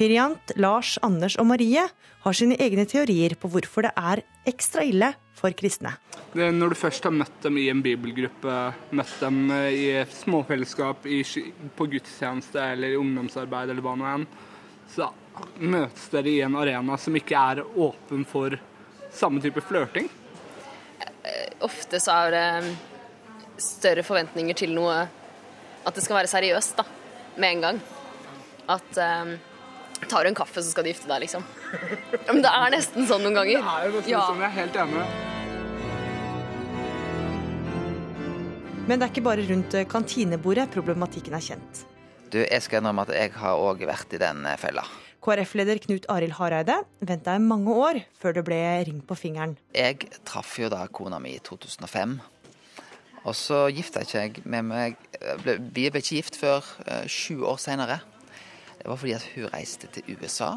Pirjant, Lars, Anders og Marie har sine egne teorier på hvorfor det er ekstra ille for kristne. Det er når du først har møtt dem i en bibelgruppe, møtt dem eh, i småfellesskap, i, på gudstjeneste eller i ungdomsarbeid eller hva nå enn, så møtes dere i en arena som ikke er åpen for samme type flørting. ofte så er det større forventninger til noe At det skal være seriøst, da. Med en gang. At um, tar du en kaffe, så skal du gifte deg, liksom. Ja, men det er nesten sånn noen ganger. Det er jo nesten Ja. sånn, jeg er helt enig. Men det er ikke bare rundt eh, kantinebordet problematikken er kjent. Du, jeg skal innrømme at jeg har òg vært i den eh, fella. KrF-leder Knut Arild Hareide venta i mange år før det ble ring på fingeren. Jeg traff jo da kona mi i 2005. Og så gifta ikke jeg med meg Vi ble ikke gift før eh, sju år seinere. Det var fordi at hun reiste til USA.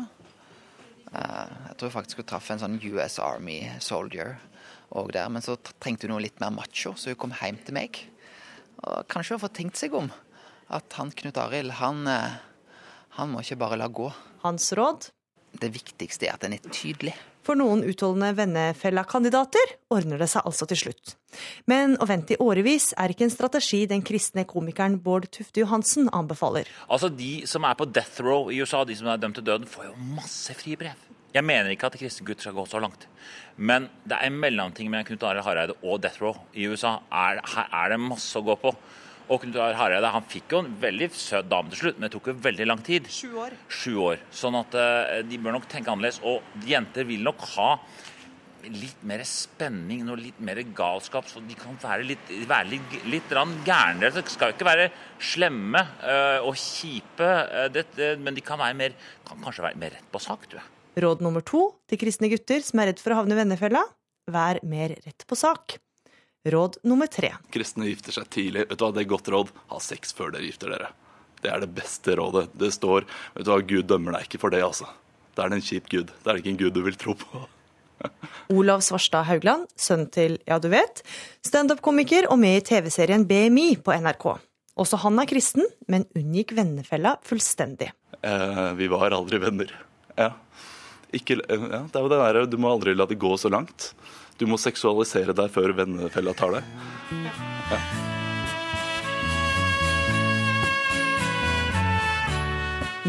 Eh, jeg tror faktisk hun traff en sånn US Army soldier og der, men så trengte hun noe litt mer macho, så hun kom hjem til meg. Og kanskje hun har fått tenkt seg om. At han Knut Arild, han, eh, han må ikke bare la gå. Hans råd? Det viktigste er at en er tydelig. For noen utholdende vennefellakandidater ordner det seg altså til slutt. Men å vente i årevis er ikke en strategi den kristne komikeren Bård Tufte Johansen anbefaler. Altså De som er på death row i USA, de som er dømt til døden, får jo masse frie brev. Jeg mener ikke at kristne gutter skal gå så langt. Men det er en mellomting mellom Knut Arild Hareide og death row i USA. Er, her er det masse å gå på. Og Knut Arild Hareide han fikk jo en veldig søt dame til slutt, men det tok jo veldig lang tid. Sju år. Sju år. Sånn at eh, de bør nok tenke annerledes. Og jenter vil nok ha litt mer spenning og litt mer galskap, så de kan være litt, være litt, litt gærne. De skal jo ikke være slemme eh, og kjipe, eh, det, det, men de kan, være mer, kan kanskje være mer rett på sak. Du. Råd nummer to til kristne gutter som er redd for å havne i vennefella vær mer rett på sak. Råd nummer tre. Kristne gifter seg tidlig. Vet du hva, Det er godt råd. Ha sex før dere gifter dere. Det er det beste rådet. Det står vet du hva, Gud dømmer deg ikke for det, altså. Da er det en kjip gud. Det er ikke en gud du vil tro på. [laughs] Olav Svarstad Haugland, sønn til Ja, du vet, standup-komiker og med i TV-serien BMI på NRK. Også han er kristen, men unngikk vennefella fullstendig. Eh, vi var aldri venner. Ja. Ikke, eh, ja, det er jo det der, Du må aldri la det gå så langt. Du må seksualisere deg før vennefella tar deg. Ja.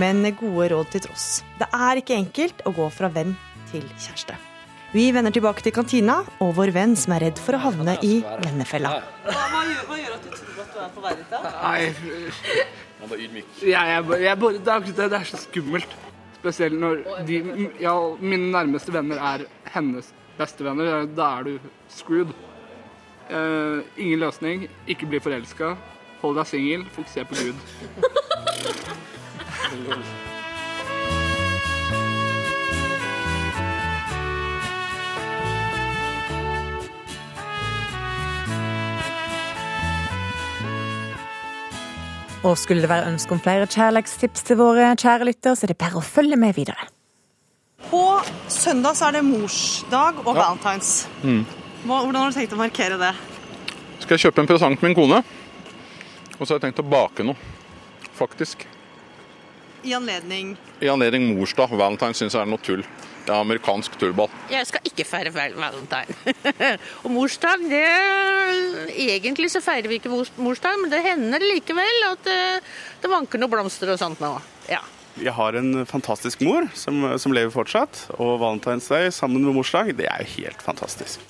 Men gode råd til tross. Det er ikke enkelt å gå fra venn til kjæreste. Vi vender tilbake til kantina og vår venn som er redd for å havne i vennefella. Hva gjør, hva gjør at du tror at du er på vei dit? da? Nei, Han var ydmyk. jeg, jeg, jeg, det er akkurat det. Det er så skummelt. Spesielt når de, ja, mine nærmeste venner er hennes bestevenner. Da er du screwed. Uh, ingen løsning. Ikke bli forelska. Hold deg singel. Fokuser på Gud. Og skulle det være ønske om flere kjærlighetstips til våre kjære lytter, så er det bare å følge med videre. På søndag så er det morsdag og valentines. Mm. Hvordan har du tenkt å markere det? Skal jeg kjøpe en presang til min kone? Og så har jeg tenkt å bake noe, faktisk. I anledning I anledning morsdag. Valentine syns jeg er noe tull. Det er amerikansk tullball. Jeg skal ikke feire valentine. [laughs] og morsdag, det Egentlig så feirer vi ikke morsdag, men det hender likevel at eh, det vanker noen blomster og sånt nå. Ja. Jeg har en fantastisk mor som, som lever fortsatt, og Valentine's Day sammen med morsdag, det er jo helt fantastisk.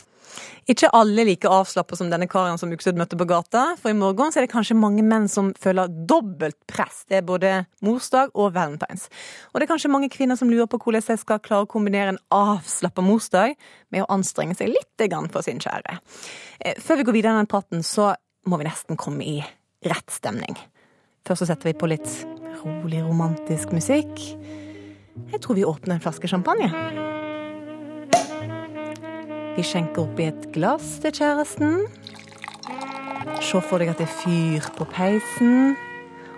Ikke alle like avslappa som denne karen som Uksud møtte på gata, for i morgen er det kanskje mange menn som føler dobbelt press. Det er både morsdag og valentines. Og det er kanskje mange kvinner som lurer på hvordan de skal klare å kombinere en avslappa morsdag med å anstrenge seg litt for sin kjære. Eh, før vi går videre i den praten, så må vi nesten komme i rett stemning. Først så setter vi på litt rolig, romantisk musikk. Jeg tror vi åpner en flaske champagne. Vi skjenker oppi et glass til kjæresten. Se for deg at det er fyr på peisen,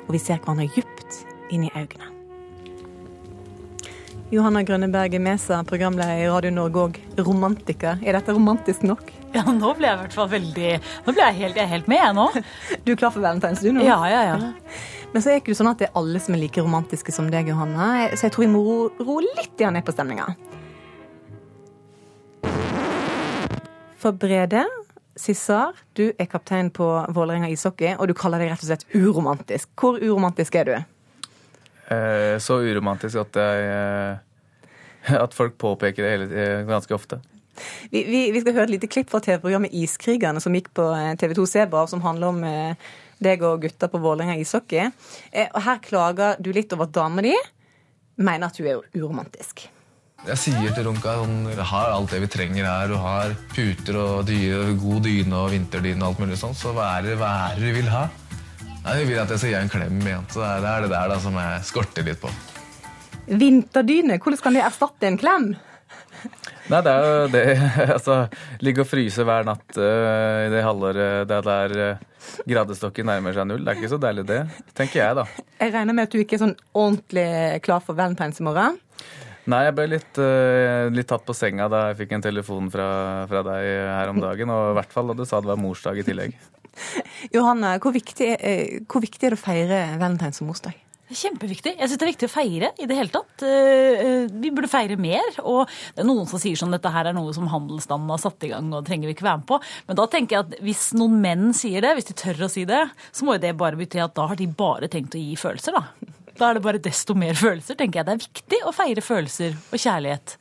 og vi ser hverandre dypt inn i øynene. Johanna Grønneberg Mesa, programleder i Radio Norge og romantiker. Er dette romantisk nok? Ja, nå ble jeg i hvert fall veldig Nå ble jeg helt, jeg helt med, jeg nå. [laughs] Du er klar for valentines, du nå? Ja, ja, ja. Men så er ikke det sånn at det er alle som er like romantiske som deg, Johanne. Så jeg tror vi må ro, ro litt ned på stemninga. For Brede Sissar, du er kaptein på Vålerenga ishockey, og du kaller deg rett og slett uromantisk. Hvor uromantisk er du? Eh, så uromantisk at jeg eh, At folk påpeker det hele, eh, ganske ofte. Vi, vi, vi, skal høre et lite klipp fra TV-programmet Iskrigerne, som gikk på eh, TV2 Seba, som handler om eh, deg og gutta på Vålerenga ishockey. Eh, og her klager du litt over at dama di mener at hun er uromantisk. Jeg sier til Runka sånn, hun har alt det vi trenger her. Du har puter og dyre, god dyne og vinterdyne og alt mulig sånn. Så hva er det, hva er det du vil ha? Nei, Jeg vil at jeg skal gi en klem igjen. Så det er det, er der da, som jeg skorter litt på. Vinterdyne? Hvordan kan de erstatte en klem? Nei, det er jo det [laughs] Altså, ligge og fryse hver natt uh, i det halvåret der det er uh, gradestokken nærmer seg null. Det er ikke så deilig, det. Tenker jeg, da. Jeg regner med at du ikke er sånn ordentlig klar for valentines i morgen? Nei, jeg ble litt, uh, litt, tatt på senga da jeg fikk en telefon fra, fra, deg her om dagen. Og i hvert fall da du sa det var morsdag i tillegg. [laughs] Johanne, hvor viktig, hvor viktig er det å feire valentines som morsdag? Kjempeviktig. Jeg syns det er viktig å feire i det hele tatt. Eh, eh, vi burde feire mer. Og det er noen som sier sånn dette her er noe som handelsstanden har satt i gang og trenger vi ikke være med på. Men da tenker jeg at hvis noen menn sier det, hvis de tør å si det, så må jo det bare bety at da har de bare tenkt å gi følelser, da. Da er det bare desto mer følelser, tenker jeg. Det er viktig å feire følelser og kjærlighet.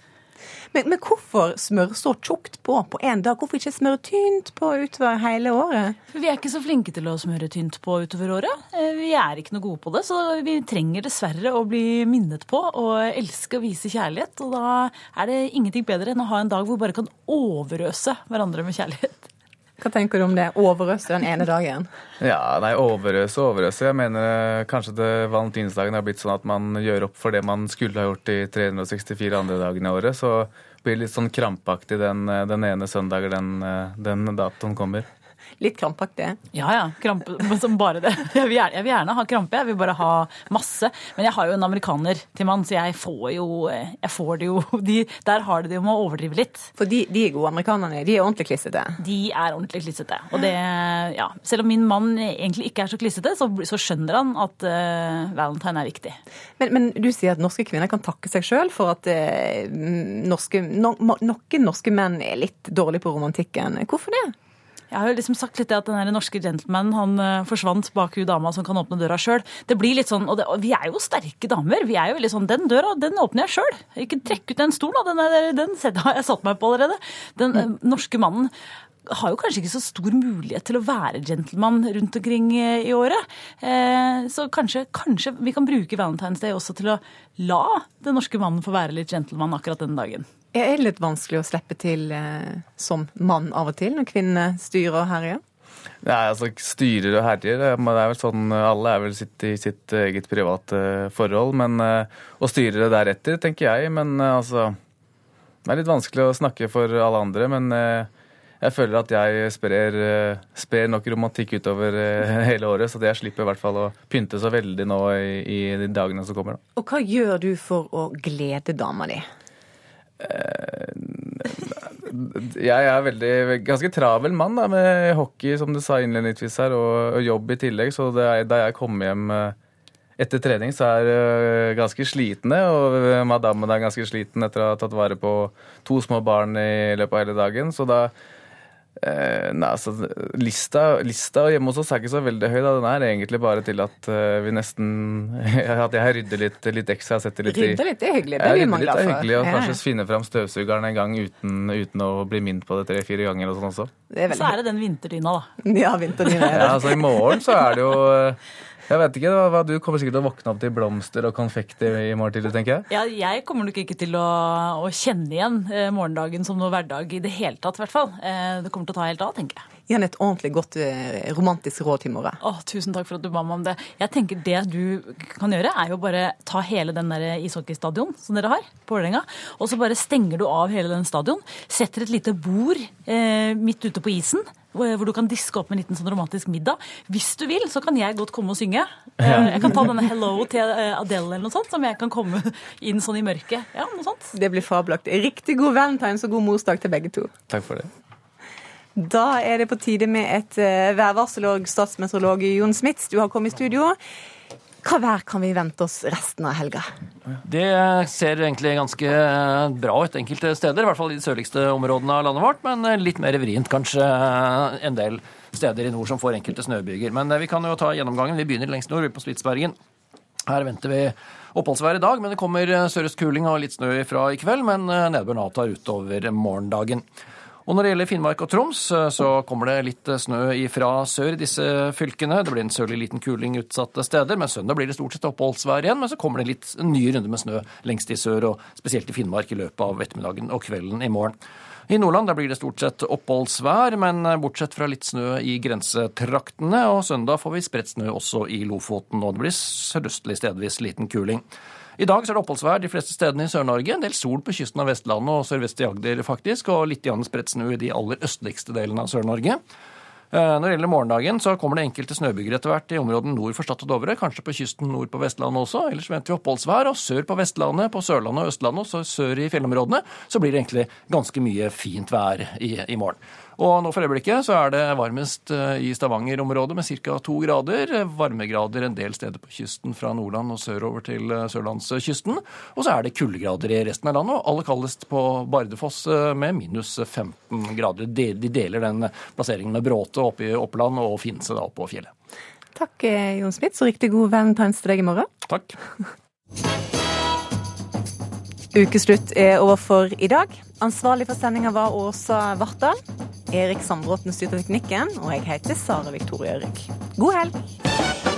Men, men hvorfor smøre så tjukt på på én dag? Hvorfor ikke smøre tynt på utover hele året? Vi er ikke så flinke til å smøre tynt på utover året. Eh, vi er ikke noe gode på det, så vi trenger dessverre å bli minnet på å elske og vise kjærlighet. Og da er det ingenting bedre enn å ha en dag hvor vi bare kan overøse hverandre med kjærlighet. Hva tenker du om det? Overøse den ene dagen? Ja, nei, overøse og overøse. Jeg mener kanskje det valentinsdagen har blitt sånn at man gjør opp for det man skulle ha gjort de 364 andre dagene i året. Så blir det litt sånn krampaktig den, den ene søndagen den, den datoen kommer. Litt krampaktig? Ja ja, krampe som bare det. [laughs] Jeg vil, gjerne, jeg vil, gjerne, ha krampe, jeg vil bare ha masse. Men jeg har jo en amerikaner til mann, så jeg får jo jeg får det jo [laughs] de, Der har de det jo med å overdrive litt. For de, de gode amerikanerne, de er ordentlig klissete? De er ordentlig klissete. Og det, ja, selv om min mann egentlig ikke er så klissete, så, så skjønner han at uh, valentine er viktig. Men, men, du sier at norske kvinner kan takke seg sjøl for at uh, norske, no, noen norske menn er litt dårlige på romantikken. Hvorfor det? Jeg har jo liksom sagt litt det at den norske gentlemanen han uh, forsvant bak hun dama som kan åpne døra sjøl. Det blir litt sånn, og, det, og, vi er jo sterke damer. Vi er jo veldig sånn Den døra, den åpner jeg sjøl. Ikke trekk ut den stolen, den, er, den har jeg satt meg på allerede. Den mm. norske mannen har jo kanskje ikke så stor mulighet til å være gentleman rundt omkring i året. Eh, så kanskje, kanskje, vi kan bruke Valentine's Day også til å la den norske mannen få være litt gentleman akkurat den dagen. Er det litt vanskelig å slippe til eh, som mann av og til, når kvinnene styrer og herjer? Nei, altså styrer og herjer det er vel sånn, Alle er vel sitt, i sitt eget private forhold. men og Å styre det deretter, tenker jeg. Men altså Det er litt vanskelig å snakke for alle andre, men jeg føler at jeg sprer, sprer nok romantikk utover [laughs] hele året, så jeg slipper i hvert fall å pynte så veldig nå i, i de dagene som kommer. Da. Og hva gjør du for å glede dama di? Jeg er veldig, ganske travel mann da, med hockey, som du sa innledningsvis her, og, og jobb i tillegg. Så er, da jeg kommer hjem eh, etter trening, så er jeg ganske slitne. Og madammen er ganske sliten etter å ha tatt vare på to små barn i løpet av hele dagen. Så da Eh, nei, altså, lista, lista hjemme hos oss er ikke så veldig høy. Da. Den er egentlig bare til at uh, vi nesten [laughs] At jeg rydder litt, litt ekstra. Setter litt i Rydde litt, det er hyggelig. Det blir man glad er for. hyggelig, og Ja. kanskje finne fram støvsugeren en gang uten, uten å bli minnet på det tre-fire ganger og sånn også. Det er Så er det den vinterdyna, da. [laughs] Ja, vinterdyna. Ja, altså I morgen så er det jo eh, Jeg vet ikke, hva, du kommer sikkert til å våkne opp til blomster og konfekti i morgen tidlig, tenker jeg. Ja, jeg kommer nok ikke til å, å kjenne igjen eh, morgendagen som noe hverdag i det hele tatt, i hvert fall. Eh, det kommer til å ta helt av, tenker jeg. Gi han et ordentlig godt eh, romantisk råd til i morgen. Å, tusen takk for at du ba meg om det. Jeg tenker Det du kan gjøre, er jo bare ta hele den der ishockeystadion som dere har på Vålerenga, og så bare stenger du av hele den stadion. Setter et lite bord eh, midt ute på isen. Hvor du kan diske opp med en liten sånn romantisk middag. Hvis du vil, så kan jeg godt komme og synge. Eh, Ja. Jeg kan ta denne 'Hello' til eh, Adele eller noe sånt, som jeg kan komme inn sånn i mørket. Ja, noe sånt. Det blir fabelaktig. Riktig god valentines og god morsdag til begge to. Takk for det. Da er det på tide med et eh, værvarsel og statsmeteorolog Jon Smits, du har kommet i studio. Hva vær kan vi vente oss resten av helga? Det ser egentlig ganske eh, bra ut enkelte steder, i hvert fall i de sørligste områdene av landet vårt, men eh, litt mer vrient kanskje en del steder i nord som får enkelte snøbyger. Men vi kan jo ta gjennomgangen. Vi begynner lengst nord, på Spitsbergen. Her venter vi oppholdsvær i dag, men det kommer sørøst kuling og litt snø ifra i kveld, men nedbøren avtar utover morgendagen. Og når det gjelder Finnmark og Troms, eh, så kommer det litt eh, snø fra sør i disse fylkene. Det blir en sørlig liten kuling utsatte steder, men søndag blir det stort sett oppholdsvær igjen. Men så kommer det litt en ny runde med snø lengst i sør, og spesielt i Finnmark i løpet av ettermiddagen og kvelden i morgen. I Nordland blir det stort sett oppholdsvær, men eh, bortsett fra litt snø i grensetraktene. Og søndag får vi spredt snø også i Lofoten, og det blir sørøstlig stedvis liten kuling. I dag så er det oppholdsvær de fleste stedene i Sør-Norge. En del sol på kysten av Vestlandet og sørvest i Agder, faktisk, og litt spredt snø i de aller østligste delene av Sør-Norge. Eh, Når det gjelder morgendagen, så kommer det enkelte snøbyger etter hvert i områdene nord for Stad og Dovre, kanskje på kysten nord på Vestlandet også. Ellers venter vi oppholdsvær, og sør på Vestlandet, på Sørlandet og Østlandet, og sør i fjellområdene, så blir det egentlig ganske mye fint vær i, i morgen. Og nå for øyeblikket så er det varmest eh, i Stavanger-området med ca. to grader. Varmegrader en del steder på kysten fra Nordland og sørover til eh, sørlandskysten. Og så er det kuldegrader i resten av landet, og aller kaldest på Bardufoss eh, med minus 15 grader. De, de deler den plasseringen med Bråte oppe i Oppland og Finse da oppe på fjellet. Takk, Jon Smits, og riktig god valentines til deg i morgen. Takk. [laughs] Ukeslutt er over for i dag. Ansvarlig for sendinga var Åsa Vartdal. Erik Sandbråten styrte teknikken, og jeg heter Sara Victoria Rygg. God helg!